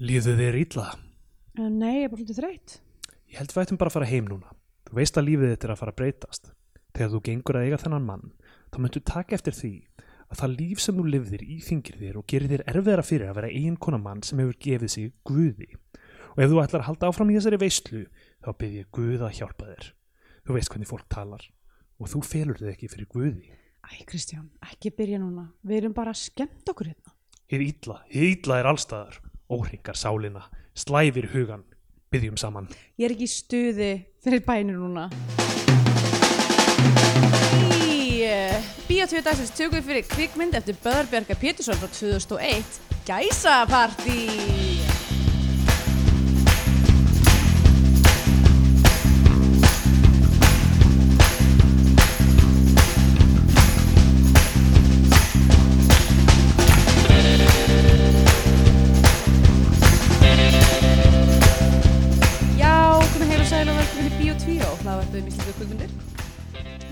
Líðu þér illa? Uh, Nei, ég er bara svolítið þreytt. Ég held við ættum bara að fara heim núna. Þú veist að lífið þitt er að fara að breytast. Þegar þú gengur að eiga þennan mann, þá myndu taka eftir því að það líf sem þú lifðir íþingir þér og gerir þér erfiðara fyrir að vera eiginkona mann sem hefur gefið sig Guði. Og ef þú ætlar að halda áfram í þessari veislu, þá byrð ég Guð að hjálpa þér. Þú veist hvernig fólk talar og þú felur þig ekki fyrir Guði. Æ, Kristján, ekki byrja núna. Við erum bara skemmt okkur hérna. Hið illa, hið illa er allstaðar. Óhringar sálina, slæfir hugan, byggjum saman. Ég er ekki í stuði fyrir bænir núna. Í uh, Bíotvíu dagsins tökum við fyrir kvikmynd eftir Böðarbjörga Pétursson frá 2001, Gæsapartí.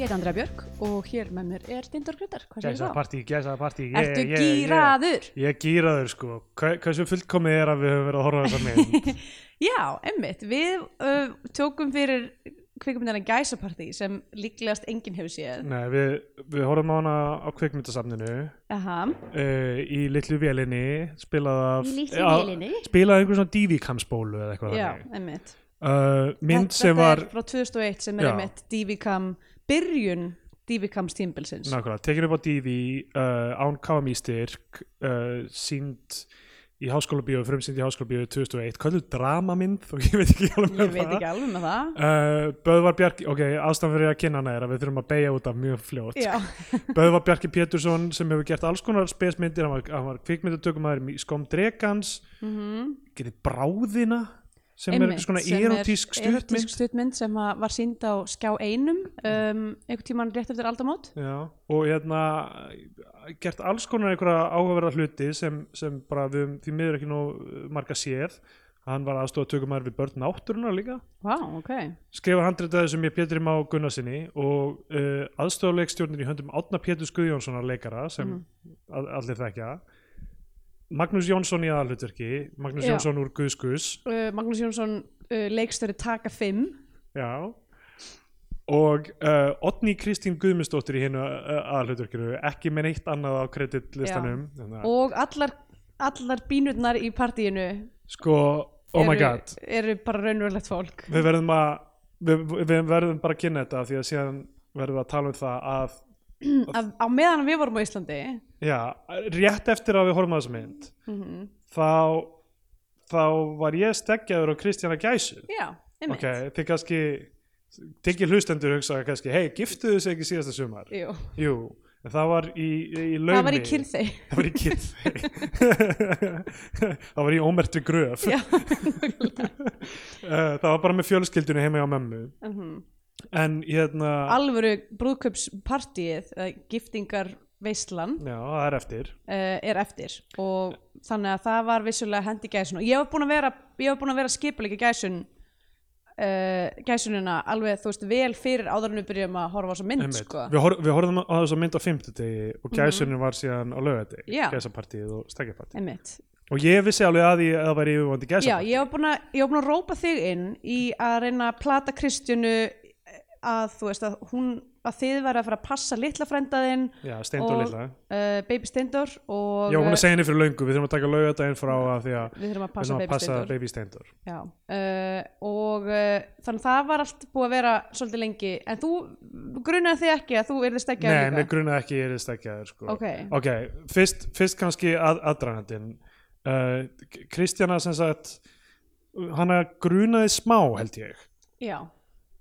Ég heit Andrea Björk og hér með mér er Dindur Grétar. Hvað segir Gæsa þá? partí, gæsa partí. Ertu gýraður? Ég er gýraður sko. Hva, hversu fullkomið er að við höfum verið að horfa á þessa mynd? Já, emmitt, við uh, tókum fyrir kvikmyndina Gæsapartí sem líklegast enginn hefur séð. Nei, við, við horfum á hana á kvikmyndasafninu Aha, uh, í litlu vélinni, spilað af... Í litlu Já, vélinni? Spilað einhver svona DV-kamsbólu eða eitthvað já, emmitt. Uh, mynd Þetta sem var... er frá 2001 sem er Já. emmitt DV-kam, byrjun DV-kams tímbilsins. Nákvæmlega, tekin upp á DV uh, án KMI styrk uh, sínd í háskóla bíó frumsýnd í háskóla bíó 2001 kölluð dramamynd og ég veit ekki alveg Ég með veit það ekki alveg með það. Uh, Böðvar Bjarki, ok, ástæðan fyrir að kynna hana er að við þurfum að beigja út af mjög fljótt Böðvar Bjarki Pétursson sem hefur gert alls konar spesmyndir, hann var, var kvikmyndatökumæður í Skóm Dregans mhm. getið Bráðina sem er Einmitt, eitthvað svona er erotísk stuttmynd. stuttmynd sem að var sínd á skjá einum um, einhvern tímann rétt eftir aldamót. Já, og hérna gert alls konar einhverja áhugaverða hluti sem, sem bara við því miður ekki nú marga séð. Hann var aðstofa tökumæður við börn náttúrunar líka. Vá, ok. Skrifa handritaði sem ég Pétri Má Gunnarsinni og uh, aðstofuleikstjórnir í höndum Átna Pétur Guðjónssonar leikara sem mm. allir þekkja Magnús Jónsson í aðalhutverki Magnús Já. Jónsson úr Guðskus uh, Magnús Jónsson uh, leikstöri taka 5 já. Og uh, Otni Kristín Guðmundsdóttir í hennu uh, aðalhutverkinu ekki með neitt annað á kreditlistanum og allar, allar bínurnar í partíinu sko, oh my eru, god. eru bara raunverulegt fólk. Við verðum að við, við verðum bara að kynna þetta því að síðan verðum við að tala um það að að, á meðan við vorum á Íslandi Já, rétt eftir að við horfum að þessa mynd Mhm. þá þá var ég steggjaður á Kristjana Gæsu. Já, einmitt. Ok, þið kannski tekið hlustendur hugsa kannski, hei, giftuðu sig ekki síðasta sumar? Jú. jú, það var í, í laumi. Það var í kyrþei það var í kyrþey það var í ómertri gröf. Já, Eh, það var bara með fjölskyldunni heima hjá mömmu. Mhm. En hérna alvöru brúðkaupspartíið eða giftingar veislan já, er eftir. uh, er eftir. Og þannig að það var vissulega hendi gæsun og ég var búin að vera, vera skipuleika gæsun uh, gæsunina alveg þú veist vel fyrir áður en við byrjum að horfa á þessa mynd sko. við, hor við horfðum á þess að mynd á fimmtudegi og gæsunin var síðan á lögadegi Mhm. Já. gæsapartíð og stegjapartíð einmitt. Og ég vissi alveg að því að það væri yfirvandi Já, gæsapartíð ég var búin búin að rópa þig inn í að reyna að plata Kristjánu að þú veist að hún að þið væri að fara að passa litla frændaðinn já, litla. uh, Baby Steindor og var búin að segja henni fyrir löngu, við þurfum að taka lögadaginn frá að því að við þurfum að passa að Baby passa Steindor baby Steindór. Já, uh, og uh, þannig það var allt búið að vera svolítið lengi. En þú grunaði þig ekki að þú yrðist ekki Nei, að líka grunaði ekki ég er stekjaður sko. Ok. ok, fyrst, fyrst kannski að, aðdragandinn. Kristjana sem sagt hana grunaði smá held ég. Já,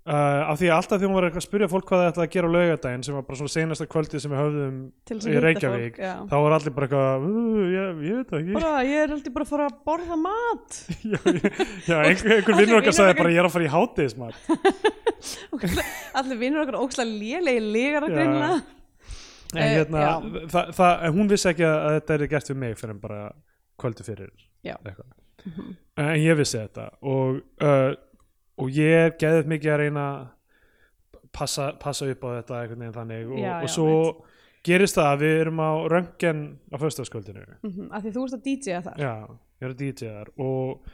Uh, af því að alltaf því hún var að spyrja fólk hvað það ætlaði að gera á laugardaginn sem var bara svona senasta kvöldið sem við höfðum í Reykjavík fólk, þá var allir bara eitthvað "Uh, ég, ég veit það ekki. Bara ég er heldur bara að fara að borða mat. Já, já, einhver, einhver vinnur okkar sagði bara ég er að fara í hátíðismat Allir vinnur okkar ókslega lélegi legar að greinlega en, Eh, hérna, já. það, það, hún vissi ekki að þetta er gert við mig fyrir en bara kvöldu fyrir Já. eitthvað. en ég vissi þetta og, uh, og ég geðið mikið að reyna að passa, passa upp á þetta einhvern veginn þannig. Og, Já, og já, svo gerist það að við erum á röngen á föstaskvöldinu mm -hmm, Af því þú ert að DJ-a þar. Já, ég var að DJ-ar og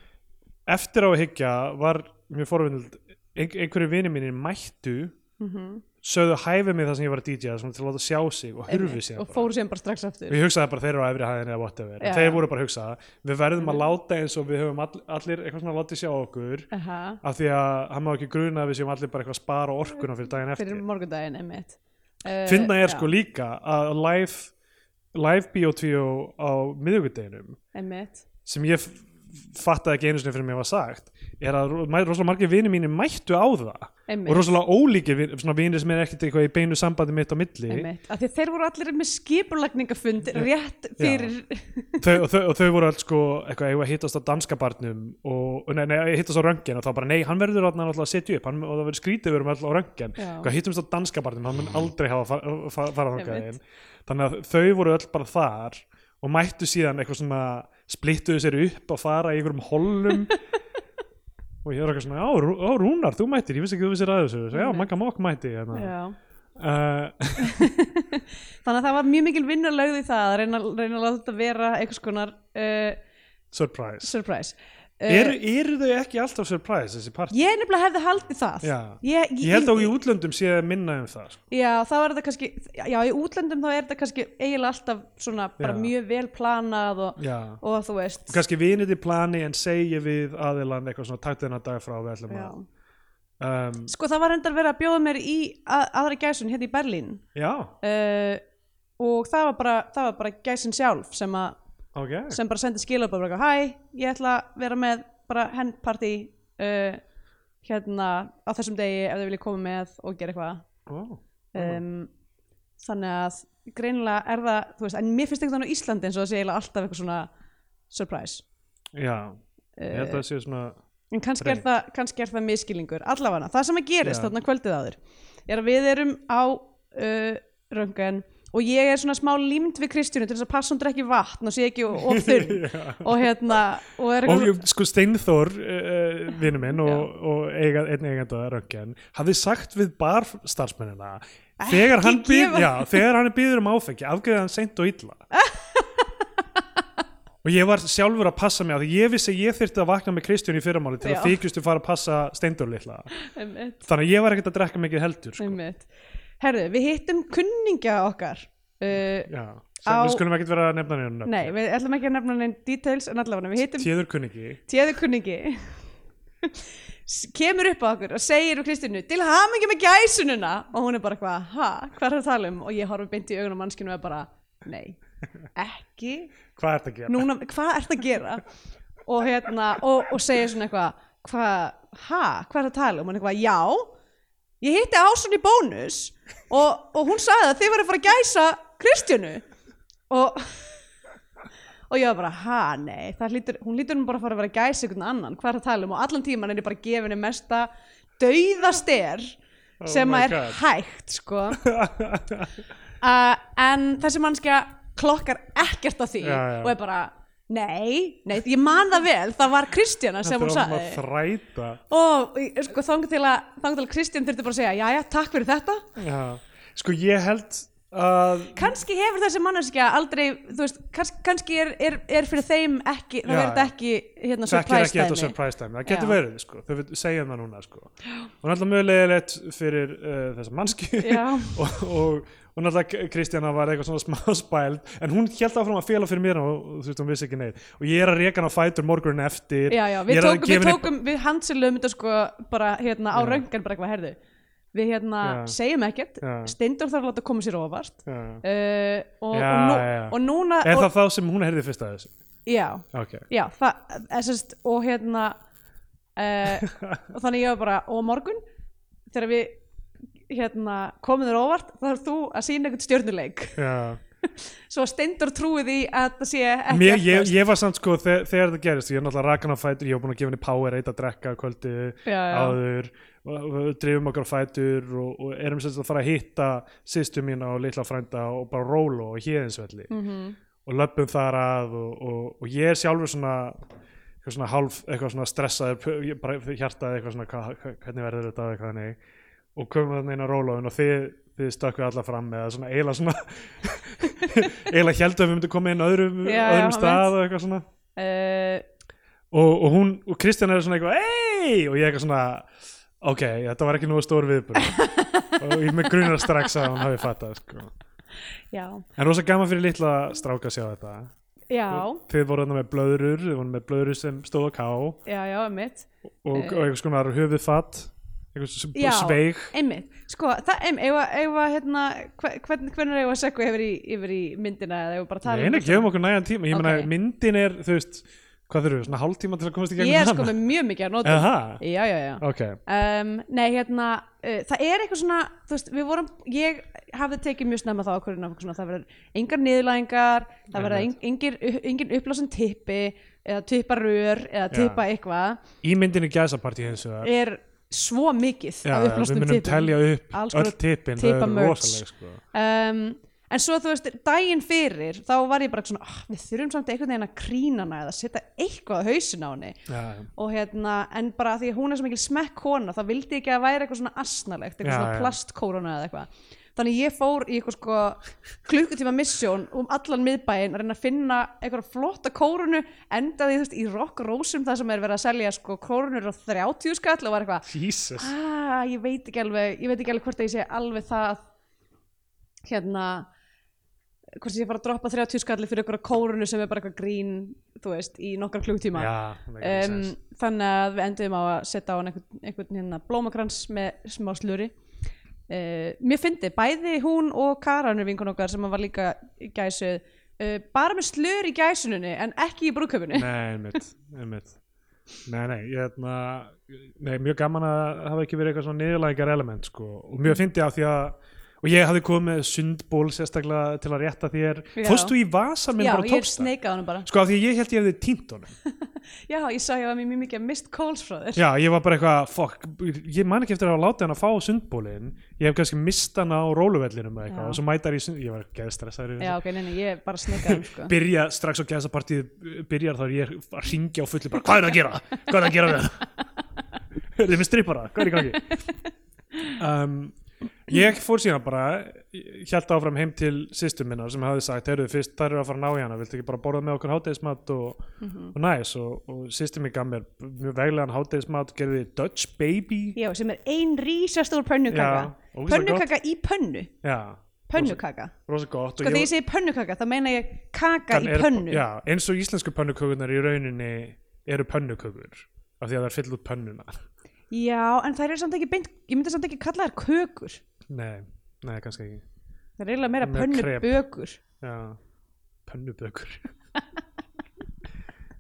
eftir á að hyggja var mjög forvinnilegt ein, einhverju vini mínir mættu mm sögðu hæfið mig það sem ég var að DJ-a svona til að láta sjá sig og hurfu síðan og fóru síðan bara strax aftur. Og ég hugsaði bara þeir eru á efri hæðin eða whatever. Já. en þeir voru bara að hugsa við verðum að láta eins og við höfum all, allir eitthvað svona látið sjá okkur Aha, af því að hann má ekki gruna að við séum allir bara eitthvað að spara orkuna fyrir daginn eftir. fyrir morgundaginn einmitt. Uh, finna já, sko líka að live live biotvíó á miðugudeginum sem ég fattaði ekki einu sinni fyrir mér var sagt er að rosalega margir vinir mínir mættu á það einmitt, og rosalega ólíkir vin- svona vinir sem er ekkert eitthvað í beinu sambandi mitt á milli. Einmitt. af því þeir voru allir með skipulagningafund rétt fyrir þau, og, þau, og þau voru alls sko eitthvað hittast á danska barnum? Og nei, nei, hittast á röngin og þá bara nei, hann verður náttúrulega að setja upp. Hann, og það verður skrítið erum alltaf á röngin hittumst á danska barnum, hann mun aldrei hafa far, far, farað inn þannig að þau voru öll bara þar og mættu síðan eitthvað svona splittuðu sér upp og fara í einhverjum hollum og ég var eitthvað svona, já Rúnar, þú mættir, ég vissi ekki þú vissir að þessu. Já, Einmitt. Magga Mokk mætti uh, þannig að það var mjög mikil vinnulögð í það að reyna, reyna að láta þetta vera einhvers konar uh, surprise. surprise. uh, eru, eru þau ekki alltaf surprise þessi part? ég nefnilega hefði haldið það Já. ég, Ég held að í útlöndum sé minna um það sko. Já, þá er þetta kannski, já, í útlöndum þá er þetta kannski eiginlega alltaf svona bara Já. mjög vel planað og, og þú veist. kannski vinið í plani en segi við aðilan eitthvað svona takt þennan dag frá við ætlum að um, Sko það var endar verið að bjóða mér í að, aðra gæsun hérna í Berlín Já, uh, og það var bara, bara gæsin sjálf sem, að, ok. sem bara sendi skilabóð bara, hæ, ég ætla að vera með bara handparty uh, hérna á þessum degi ef þau vilja koma með og gera eitthvað. Oh. um, þannig að greinilega er það, þú veist, en mér finnst eitthvað á Íslandi eins og það sé eiginlega alltaf eitthvað svona surprise. Já, ég held að uh, það sé svona en kannski er, það, kannski er það miskilningur allavega, það sem að gerist þarna kvöldið áður er að við erum á uh, röngan og ég er svona smá límd við Kristjánu til þess að passa hún drekki vatn og sé ekki of þunn og hérna og Og ég- sko Steinþór, uh, vinnu minn og, og eiga, einn eiganda röngin hafði sagt við barstarfsmennina þegar hann, býð, býður um áfengi afgreða hann seint og illa. Og ég var sjálfur að passa mig á því ég vissi að ég þyrfti að vakna með Kristján í fyrramáli til Já. að þykjustu fara að passa Steindór litla. Þannig að ég var ekkert að drekka mikið heldur sko. Herðu, við hittum kunningja okkar uh, Já, sem Á- við skulum ekkert vera að nefna nefna nei, við ætlum ekki að nefna neinn details en allavega, við hittum Tíður kunningi téðu kunningi s- kemur upp á okkur og segir úr Kristínu til hamingi með gæsununa og hún er bara hvað, ha, hvað er það að tala um? Og ég horfi beint í augun á mannskinu og er bara nei, ekki. Hvað ert að gera? núna, hvað ert að gera? Og hérna, og, og segir svona eitthvað hvað, ha, hvað er það að tala um? Og hann eitthvað, já ég hitti Ásun í bónus og, og hún sagði að þið verður að fara að gæsa Kristjánu og og ég var bara, ha, nei hlýtur, hún lítur nú bara að fara að vera að gæsa einhvern annan hvað er það að tala um og allan tíman er ég bara að gefa henni mesta dauðaster Oh sem að er God. hægt sko uh, en þessi mannskja klokkar ekkert á því Já, já. og er bara nei, nei, ég man það vel. Það var Kristjana sem hún Þetta er að sagði. þræta. Og sko, að, þangað til að Kristján þurfti bara að segja, já, já, takk fyrir þetta. Já, sko ég held að kannski hefur þessi manneskja aldrei, þú veist, kannski, kannski er, er, er fyrir þeim ekki, það verður ekki hérna surprise time, það getur verið sko, þau segjum það núna sko. og náttúrulega mjög leiðilegt fyrir uh, þessa mannski og, og, og náttúrulega Kristjana var eitthvað svona smá spæld en hún held áfram að fela fyrir mér og þú veist, hún vissi ekki neitt. Og ég er að reka hann á fætur morgunin eftir. Já, já, við tókum, við tókum, við hansilum þetta sko bara hérna á röngan bara eitthvað, herðu við hérna Já. segjum ekkert. Steindor þarf að láta koma sér Já. uh, og, Já, og, nú, og núna Er og, það þá sem hún heyrði fyrst að þessu? já, Ok, já, það, essast, og hérna uh, og þannig ég var bara og morgun, þegar við hérna, komum þér þá þarf þú að sína einhvern stjörnuleik. Já. Svo Steindor trúið því að það sé ekki Mér, ég, ég var samt sko þegar, þegar það gerist ég er náttúrulega rakan á fætur, ég var búin að gefa henni power eitt að drekka kvöldi Já, áður drifum okkur á fætur og, og erum sagt að fara að hitta sýstu mína og litla frænda og bara rólu og héðinsvelli. Mhm. -hmm. og löpum þar að og, og, og ég er sjálfur svona eitthvað svona hálf, eitthvað svona stressaður bara hjartaði eitthvað svona hva, hvernig verður þetta? eitthvað þannig. Og komum þarna inn á rólóðin og þið, þið stökkuð alla fram með svona eiginlega svona eiginlega heldum við myndum koma inn öðrum, Já, já, öðrum hann stað og eitthvað svona. Uh, og, og hún, og Kristján er svona eitthvað ei, og ég eitthvað svona ok, þetta var ekki nú stór viðbúr og ég með grunar strax að hún hafi fattað sko. já, en rosa gaman fyrir litla stráka að sjá þetta. Já, þið voru þarna með blöðrur, þið voru með blöðrur sem stóð á ká og, já, já, einmitt. Og eitthvað svona höfuð fatt sem Já. sveig. einmitt, sko, það, einmitt, að- að hérna, hve- hvern, hvernig er ég að segja yfir, yfir í myndina eða við bara tala Nei, nei, gefum okkur nægan tíma, ég meina Ok. myndin er, þú veist, hvað þurfum við, svona hálftíma til að komast í gegnum ég er sko með mjög mikið að nota Aha, já, já, já. Ok, um, nei, hérna, uh, það er eitthvað svona þú veist, við vorum, ég hafði tekið mjög snemma þá ákvörðin af svona, það verður engar niðurlægingar, það verður engin, upplásin tippi eða tipparör eða tippa eitthvað. Í myndinni gæsapartí hins vegar. Er svo mikið Já, af við upplásnum munum tippum. telja upp Alls öll tippin, það er rosalega sko. um, en svo þú veist, daginn fyrir þá var ég bara svona, oh, við þurfum samt einhvern veginn að krýna hana eða setja eitthvað á hausin á henni. Já, og hérna, en bara því hún er svo mikil smekk kona, þá vildi ég ekki að væri eitthvað svona asnalegt, eitthvað Já, svona já. plastkórona eða eitthvað. Þannig ég fór í eitthvað sko klukkutíma missjón um allan miðbæinn að reyna að finna eitthvað flotta kórunu endaði þú veist í rock rósum það sem er verið að selja sko kórunur á 30 skall og var eitthvað ah, ég veit ekki alveg ég veit ekki alveg hvort ég það fara að droppa 30 skalli fyrir eitthvað kórunu sem er bara eitthvað grín þú veist, í það makes um, þannig að við endum á að setja á hann einhvern, einhvern hérna, blómakrans með smá sluri uh, mér fyndi, bæði hún og Karanur vinkun okkar sem var líka gæsuð uh, bara með slur í gæsununni en ekki í brúköpunni Nei, einmitt, einmitt. Nei, nei, ég hefna Nei, mjög gaman að hafa ekki verið eitthvað svona niðurlægingar element sko. og mjög fyndi af því að og ég hafði komið með sundból sérstaklega til að rétta þér Já. Fórstu í vasa minn já, bara og ég tókst það? sneikaði hann bara Sko af því ég held ég hefði tínt honum já, ég sá ég var mjög mikið að mist calls frá þér Já, ég var bara eitthvað, fuck, ég man ekki eftir að hafa látið hann að fá sundbólinn Ég hef kannski mist hann á róluvellinum eitthvað Já. og svo mætar ég sund, ég var geðstressaður yfir já, ok, nei, nei, ég bara sneikaði hann sko. Byrja strax á geðsapartíð, byrjar þá er ég að ringja á fullu bara, hvað er það að gera? Hvað er það að gera við það? Þið með strippara, hvað er í gangi? Um, ég fór síðan bara hjælt áfram heim til systur minnar sem hafði sagt, heyrðu fyrst þær eru að fara að ná í hana viltu ekki bara borða með okkur hátegismat og, og næs og, og systur mér gaf mér mjög veglegan hátegismat gerði Dutch Baby. Já, sem er ein rísastór pönnukaka. Já, pönnukaka í pönnu. Já, pönnukaka. Rosa gott sko þegar ég segi pönnukaka þá meina ég kaka í pönnu. Já, eins og íslensku pönnukökunar í rauninni eru pönnukökur af því að það er fyll út pönnuna Já, en það er samt ekki beint, ég myndi samt ekki kalla þær kökur. Nei, nei, kannski ekki. Það er eiginlega meira Meira krep. pönnubökur já, pönnubökur.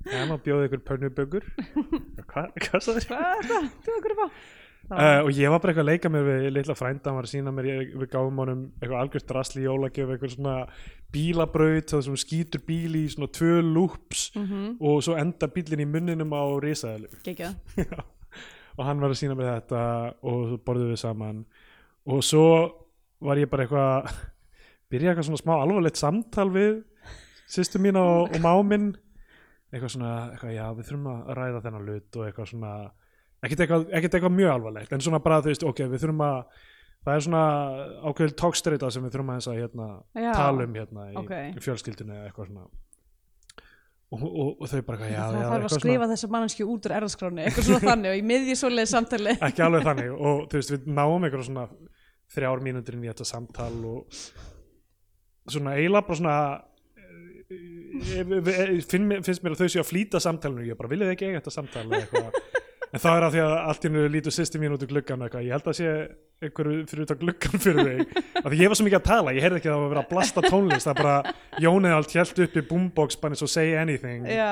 Já, maður bjóði ykkur pönnubökur. Hvað, hvað sagði Hvað er það? Þú okkur upp á? Uh, og ég var bara eitthvað að leika mér við litla frænda, hann var að sína mér, ég, við gáum honum eitthvað algjörst drasli í jólagjöf, eitthvað svona bílabraut, það sem skýtur bíl í svona tvö loops Mhm. og svo enda bílinn í munninum á risaðalu Gekja og hann var að sína mér þetta og svo borðum við saman. Og svo var ég bara eitthvað byrja eitthvað svona smá alvarlegt samtal við sýstu mín og, og máminn eitthvað svona, eitthvað, já við þurfum að ræða þennan hlut og eitthvað svona ekkert eitthvað, ekkert eitthvað mjög alvarlegt en svona bara þú veist, ok, við þurfum að það er svona ákveðil tókstreita sem við þurfum að, að hérna, tala um hérna í, Ok. í fjölskyldinu eitthvað svona og, og, og þau bara eitthvað, já, Það þarf að eitthvað skrifa þessa mannskju út úr erðskráni eitthvað svona þannig og í miðji svoleið samtali. Ekki alveg þannig og þú veist við náum einhverja svona þrjár mínútur inn í þetta samtal og svona eiginlega bara svona eh, eh, eh, finn, finnst mér að þau séu að flýta samtalinu ég bara þið ekki eiga þetta samtal? eitthvað en það er af því að allt í hennu lítur sýsti mín út úr gluggan og eitthvað, ég held að sé einhverju fyrir út á gluggan fyrir mig. Af því ég var svo mikið að tala, ég heyrði ekki að það var að vera að blasta tónlist. Það bara, Jónið allt held upp í boombox bara eins og say anything. Já,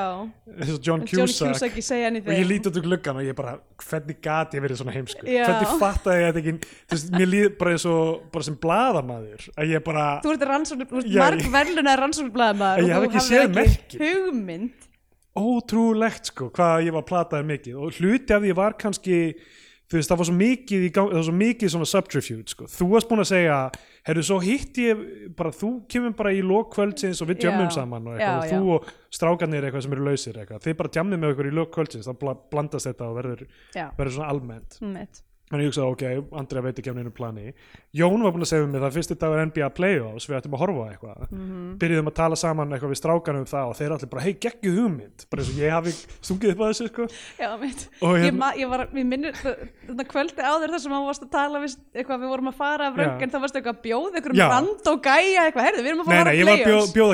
eins og John John Cusack. Cusack í og anything. Ég líti út úr gluggan og ég bara hvernig gat ég verið svona heimskur? Já. hvernig fattaði ég þetta ekki þú veist, mér líður bara eins og bara sem blaðamaður að ég bara Þú ert rannsókn, þú ert Já, marg ég- verðlunar rannsóknblæðmaður Ég hef ekki hugmynd ótrúlegt sko hvað ég var plataði mikið. Og hluti af því var kannski þú veist það var svo mikið, í gang, það var svo mikið svona subterfuge sko, þú varst búin að segja herru svo hitti ég bara þú kemur bara í lokkvöldsins og við djömmum saman og, eitthvað, Já, og þú og strákarnir eitthvað sem eru lausir eitthvað, þið bara djammið með okkur í lokkvöldsins þá bla- blandast þetta og verður, verður svona almennt. Mitt Þannig ég hugsaði, ok, Andrea veit ekki af neinu plani. Jón var búin að segja um mig það fyrsti dagur NBA Playoffs, við ættum að horfa á eitthvað. Mhm. Byrjuðum að tala saman eitthvað við strákanum um það og þeir allir bara, hei, geggju hugmynd. Bara eins og ég hafi stungið upp að þessu, sko. Já, mitt. Ég, hérna- ma- ég var, við minnir, þetta kvöldi áður þar sem hann varst að tala við, eitthvað, við vorum að fara af röngin, það varst eitthvað að bjóða Já. um rand og gæja eitthvað, heyrðu, við erum að Nei, fara nei, að ég bjóð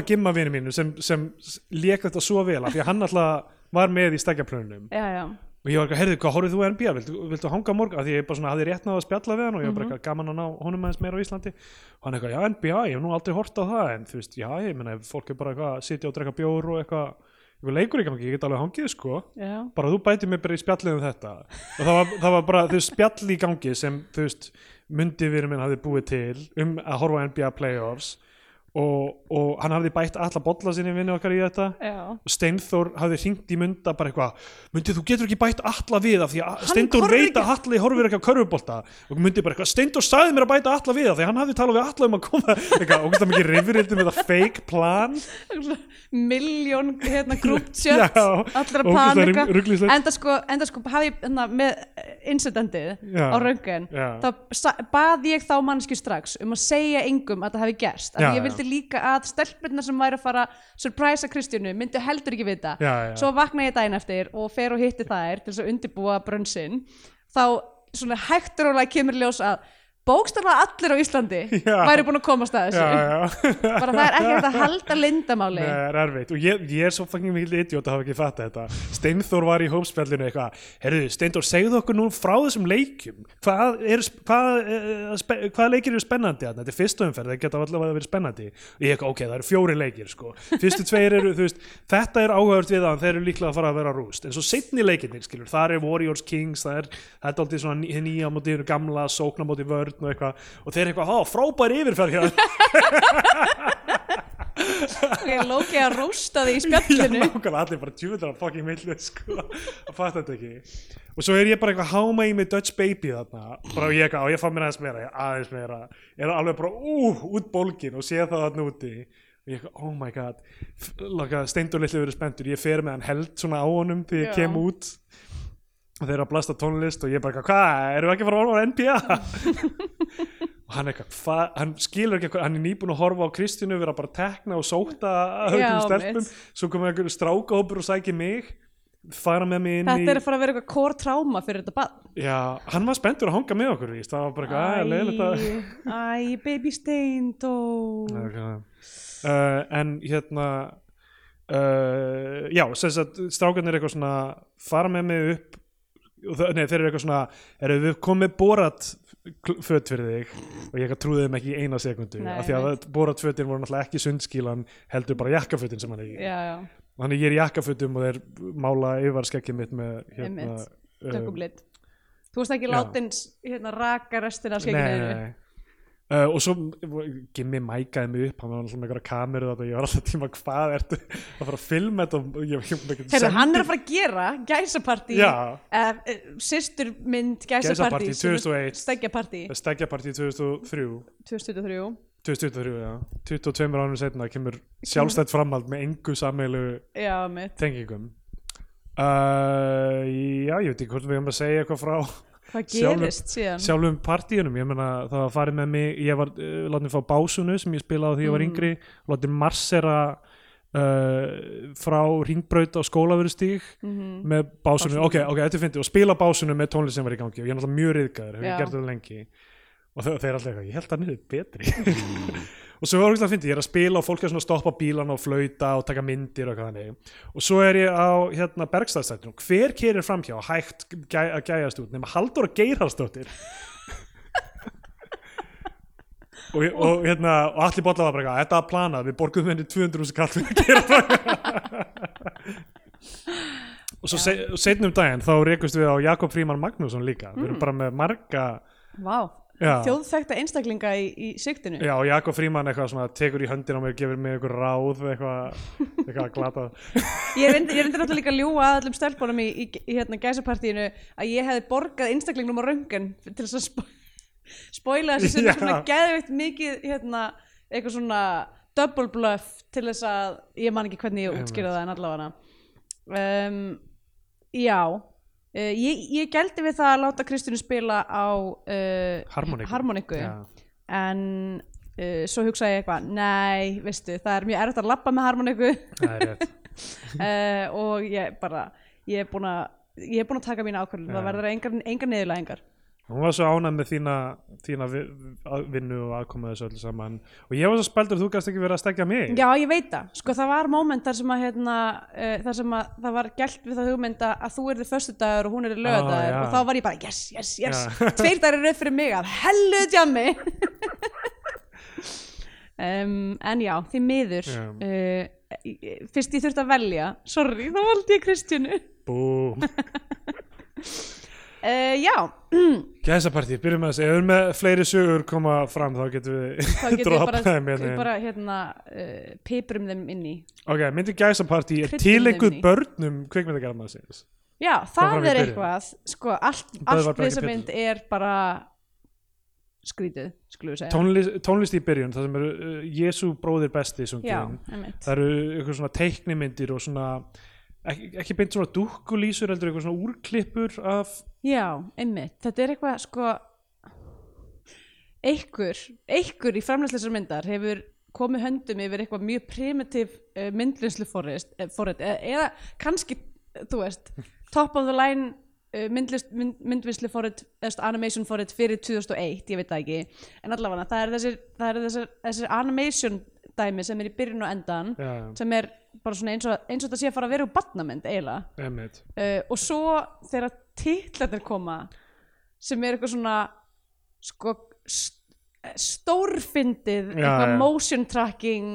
að að og ég var eitthvað, heyrðu, hvað horfðu þú NBA, viltu, viltu hanga morgun? Af því ég bara svona hafði rétt náða að spjalla við hann og ég var bara eitthvað gaman að ná honum aðeins meira á Íslandi. Og hann eitthvað, já NBA, ég hef nú aldrei hort á það. En þú veist, já, ég meina, ef fólk er bara eitthvað að sitja og drekka bjór og eitthvað eitthvað leikur ekki, ég get alveg hangið, sko. Já. bara þú bætir mig bara í spjallið um þetta. Og það var, það var bara, veist, spjall í gangi sem, þú veist, myndi við minn hafði búið til um að horfa NBA Playoffs og, og hann hafði bætt alla bolla sinni vinni okkar í þetta Já. Steinþór hafði hringt í munda bara eitthvað, myndi þú getur ekki bætt alla við af því að Steinþór veit að Alli horfir ekki á körfubolta og myndi bara eitthvað, Steinþór sagði mér að bæta alla við af því að hann hafði talað við alla um að koma eitthvað, og það mikið rifrildi með það fake plan miljón hérna að ógeðslega panika enda sko, enda sko hafði hérna, með incidentið Já. á Já. þá sa- bað ég þá mannski strax um að segja engum að það hafi gerst því ég vildi líka að stelpurnar sem væri að fara surprise að Kristjánu myndi heldur ekki vita Já, já. svo vakna ég daginn eftir og fer og hitti þær til þess að undirbúa brönsin þá svona hægt og rólega kemur ljós að bókstaflega allir á Íslandi Já. væri búin að komast að þessu já, já. bara það er ekki hægt að halda lindamáli Nei, það er erfitt og ég, ég er svo fucking mikil idiot að hafa ekki fatta þetta Steinþór var í hópspjallinu eitthvað herruðu, Steinþór, segðu okkur nú frá þessum leikjum hvað, er, hvað, uh, spe, hvað leikir eru spennandi þarna? þetta er fyrstu umferð, það geta allavega verið spennandi ég eitthvað, ok, það eru fjóri leikir sko. fyrstu tveir eru, þú veist, þetta er áhugavert við en þeir eru líklega að fara að vera rúst en svo setni leikirnir, skilur, það er Warriors Kings það er, það er aldrei svona ný- nýja móti gamla, sókna móti vörn og eitthvað og þeir eitthvað, há, frábær yfirferð hérna. Ég lóki að rústa því í Já, spjallinu nákvæmlega, allir bara djúvöldar að fucking millu sko, að fatta þetta ekki. Og svo er ég bara eitthvað háma í mig Dutch Baby þarna, bara og ég eitthvað, og ég fann mér aðeins meira aðeins meira, er alveg bara ú, út bólgin og sé það þarna úti. Og ég eitthvað, oh my god. Steindur litlu verið spenntur, ég fer með hann held svona á honum þegar ég Já. kem út þeir eru að blasta tónlist og ég bara, eitthvað, hvað, erum við ekki að fara að horfa á NBA og hann eitthvað, hvað, hann skilur ekki eitthvað, hann er nýbúin að horfa á Kristjánu vera bara að tekna og sóta höfum stelpum. Svo komið einhverju strákahópur og sæki mig fara með mig inn þetta í er að fara að vera eitthvað core trauma fyrir þetta barn. Já, hann var spenntur að hanga með okkur víst. það var bara eitthvað, að leiðilegt að æ, baby steindó okay. uh, en hérna uh, já, sem sagt strákarnir er eitthvað svona fara með mig upp og nei, þeir eru eitthvað svona erum við komið borat föt fyrir þig. Og ég trúði þeim ekki í eina sekundu Nei, af því að borat fötin voru náttúrulega ekki sundskílan heldur bara jakkafötin sem hann er í. Já, já, þannig ég er í jakkafötum og þeir mála yfarskekkið mitt með hérna, uh, tökum lit þú veist ekki já. látin hérna, raka restina af nei. Uh, og svo Gimmi mækaði mig upp hann var alltaf með einhverja kameru og ég var alltaf tíma hvað ertu að fara að filma þetta? Heyrðu, hann er að fara að gera gæsapartí uh, sýsturmynd Gæsapartí gæsapartí 2001. stegjapartí stegjapartí 2003 2023 2023, já. 22 ánum setna kemur sjálfstætt framhald með engu mitt, tengingum. Uh, já, ég veit ekki hvort við erum að segja eitthvað frá hvað gerist síðan? sjálfum partíunum, ég meina það var farið með mig, ég var uh, látið fá básunu sem ég spilaði á því ég var Mm. yngri látið marsera uh, frá ringbraut á skólaverustíg Mhm. með básunu, Básunu. ok, ok, þetta er fyndið. Og spila básunu með tónlist sem var í gangi. Og ég er náttúrulega mjög riðgæður, hef ég gert þetta lengi. Og þau, þeir alltaf eitthvað, ég held að hann er betri og svo var ekki fyndið, ég er að spila og fólk er svona að stoppa bílana og flauta og taka myndir og eitthvað þannig. Og svo er ég á hérna Bergstæðstættinu hver kerir framhjá hægt gæ, að gæjast út nema Halldóra Geirhalsdóttir og, og hérna og allir bolla var bara þetta var planað við borguðum henni 200 skall fyrir að gera það. Og svo se, setnum daginn þá rekust við á Jakob Fríman Magnússon líka. Við erum bara með marga Já. Þjóðþekta einstaklinga í, í sigtinu. Já, og Jakob Fríman eitthvað svona tekur í höndin á mér, gefur mér eitthvað ráð eitthvað, eitthvað glata. Ég reyndi, ég reyndi náttúrulega líka að ljúga að allum stelpunum í, í, í hérna gæsapartíinu að ég hefði borgað einstaklingnum á röngan til þess að spo spoila þessu sem eitthvað svona geðveikt mikið hérna, eitthvað svona double bluff til þess að ég man ekki hvernig ég útskýra það en allavega um, Já uh, ég, ég gældi við það að láta Kristínu spila á uh, Harmoniku. harmoniku Já. en uh, svo hugsaði ég eitthvað nei, veistu, það er mjög erfitt að labba með harmoniku og ég bara ég er búin að ég er búin að taka mín ákvörðun, Já. það verður engar, engar niðurlæðingar hún var svo ánægð með þína, þína vi- að- vinnu og aðkoma þessu öllu saman. Og ég var svo spældur, þú gæst ekki verið að stekja mig. Já, ég veit það, sko það var moment þar sem að hérna, uh, þar sem að það var gælt við það hugmynda að þú erði föstudagur og hún erði lögadagur já. og þá var ég bara yes, yes, yes, Já. tveir dagar er rauð fyrir mig að hellu djammi um, En já, því miður Já. uh, fyrst ég þurfti að velja. Sorry, þá valdi ég Kristjánu. Bú, uh, Já, gæsapartí, byrjum með þessu. Ef við erum með fleiri sögur koma fram þá getum við þá getum við bara, hérna bara hérna, uh, piprum þeim inn í. Ok, myndi gæsapartí er tilenguð börnum kvikmyndagarmaðsins Já, fram í það er eitthvað. Sko, allt, allt Bragi þessa mynd er bara skrítið, skulum við segja. Tónlist, tónlist í byrjun, það sem eru uh, Jésu bróðir besti Já, sungin einmitt. Það eru eitthvað svona teiknimyndir og svona ekki, ekki beint svona dúkkulísur heldur eitthvað svona úrklippur af Já, einmitt, þetta er eitthvað sko einhver, einhver í framlæsleisar myndar hefur komið höndum yfir eitthvað mjög primitiv uh, myndlinslu forrest, uh, forrest eða, eða kannski, þú veist top of the line uh, myndlist, mynd, myndvinslu forrest, animation forrest fyrir 2001, ég veit það ekki. En allavega, það er þessir, það er þessir, þessir animation dæmi sem er í byrjun og endan já, sem er bara svona eins og, eins og þetta sé að fara að vera úr badnamynd eiginlega. Uh, og svo þegar titlarnir koma sem er eitthvað svona sko st stórfyndið Já, eitthvað já. motion tracking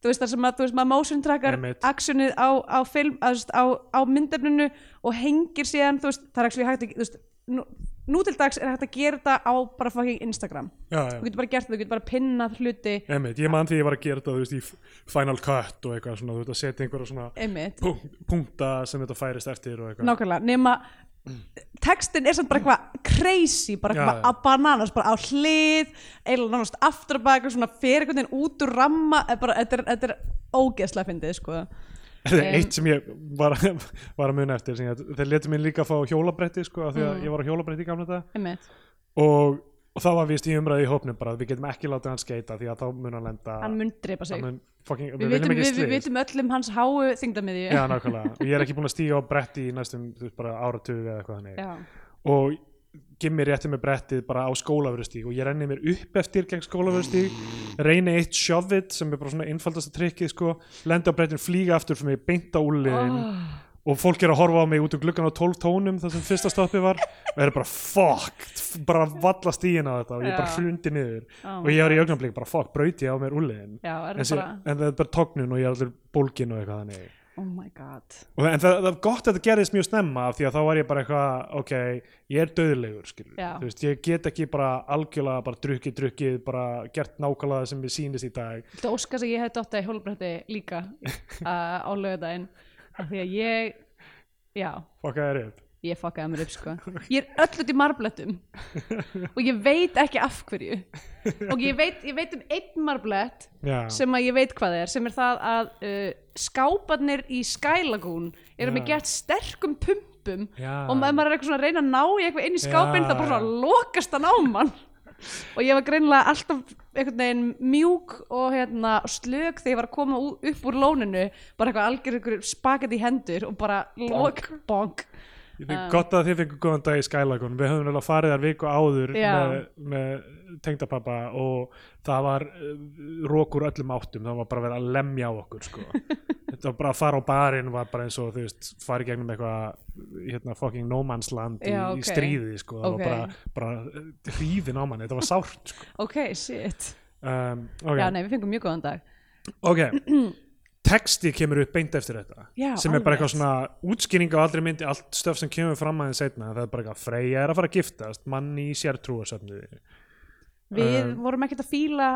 þú veist það sem að, veist, motion trackar actionið á, á film á, á, á myndefninu og hengir síðan veist, það er actually hægt að nú, til dags er hægt að gera þetta á bara fucking Instagram. Já, þú já. getur bara gert það, þú getur bara pinnað hluti. Einmitt, ég man því ég var að gera þetta þú veist, í Final Cut og eitthvað svona, þú veist að setja einhverja svona punk- punkta sem þetta færist eftir og eitthvað. Nákvæmlega, nema textin er samt bara eitthvað crazy bara eitthvað að bananas, bara á hlið eiginlega nánast aftur og baka svona fyrir einhvern veginn út úr ramma bara, þetta, er, þetta er ógeðslega fyndið sko. Þetta er eitt sem ég var, var að muna eftir þeir letu mér líka að fá hjólabretti sko, af því að Mm. ég var á hjólabretti í gamla þetta og, og það var vist í umræði í hópnum bara að við getum ekki látið hann skeita því að þá mun hann lenda hann mun drepa sig. Mun fucking, við, við, vitum, við, við vitum öllum hans háu nákvæmlega, og ég er ekki búin að stíga á bretti í næstum, bara áratug eða eitthvað þannig. Já. og Gimmi rétti með brettið bara á skólavörustíg og ég renni mér upp eftir gegn skólavörustíg reyni eitt shovit sem er bara svona einfaldasta trikkið sko, lendi á brettinu, flýga aftur fyrir mig beint á úliðin oh, og fólk er að horfa á mig út úr gluggan á 12 tónum þar sem fyrsta stoppið var og er bara fuck, bara valla stíin á þetta og ég bara Já. hrundi niður oh og ég var í augnablik bara fuck, brauti á mér úliðin er en, það bara en það er bara tognun og ég er allir bólgin og eitthvað þannig oh my god. En það, er gott að þetta gerðist mjög snemma af því að þá var ég bara eitthvað ok, ég er döðlegur veist, ég get ekki bara algjörlega bara drukkið, drukkið, bara gert nákvæmlega sem ég sýnist í dag. Þetta óskast að ég hef dotta í hjólbretti líka uh, á lögudaginn af því að ég já, fokka þér upp ég fokkaði mér upp sko. Ég er öll út í marblettum. Og ég veit ekki af hverju. Og ég veit, ég veit um einn marblett Já. sem að ég veit hvað er sem er það að uh, skáparnir í Sky Lagoon eru með gert sterkum pumpum Já. og ef maður er eitthvað svona að reyna að ná í eitthvað inn í skápinn Já, þá bara svona lokast hann á mann. Og ég var greinilega alltaf einhvern veginn mjúk og hérna slög þegar ég var að koma upp úr lóninu. Bara eitthvað algjör spaget í hendur og bara lok, finn gott að þið fengur góðan dag í Skylagun við höfum vel farið þar viku áður Já. með, með tengdapappa og það var uh, rókur öllum áttum, það var bara verið að lemja á okkur sko. þetta var bara að fara á barinn var bara eins og þú veist farið gegnum eitthvað hérna fucking no man's land í, Já, í ok. stríði sko. það Ok. var bara, bara hríðin á manni, þetta var sárt sko. ok, shit um, okay. já, nei, við fengum mjög góðan dag ok texti kemur upp beint eftir þetta Já, sem er bara eitthvað svona útskýring á allri myndi allt stöf sem kemur fram aðeins setna það er bara eitthvað Freyja er að fara að giftast manni í sértrúasöfnuði við Um, vorum ekkert að fíla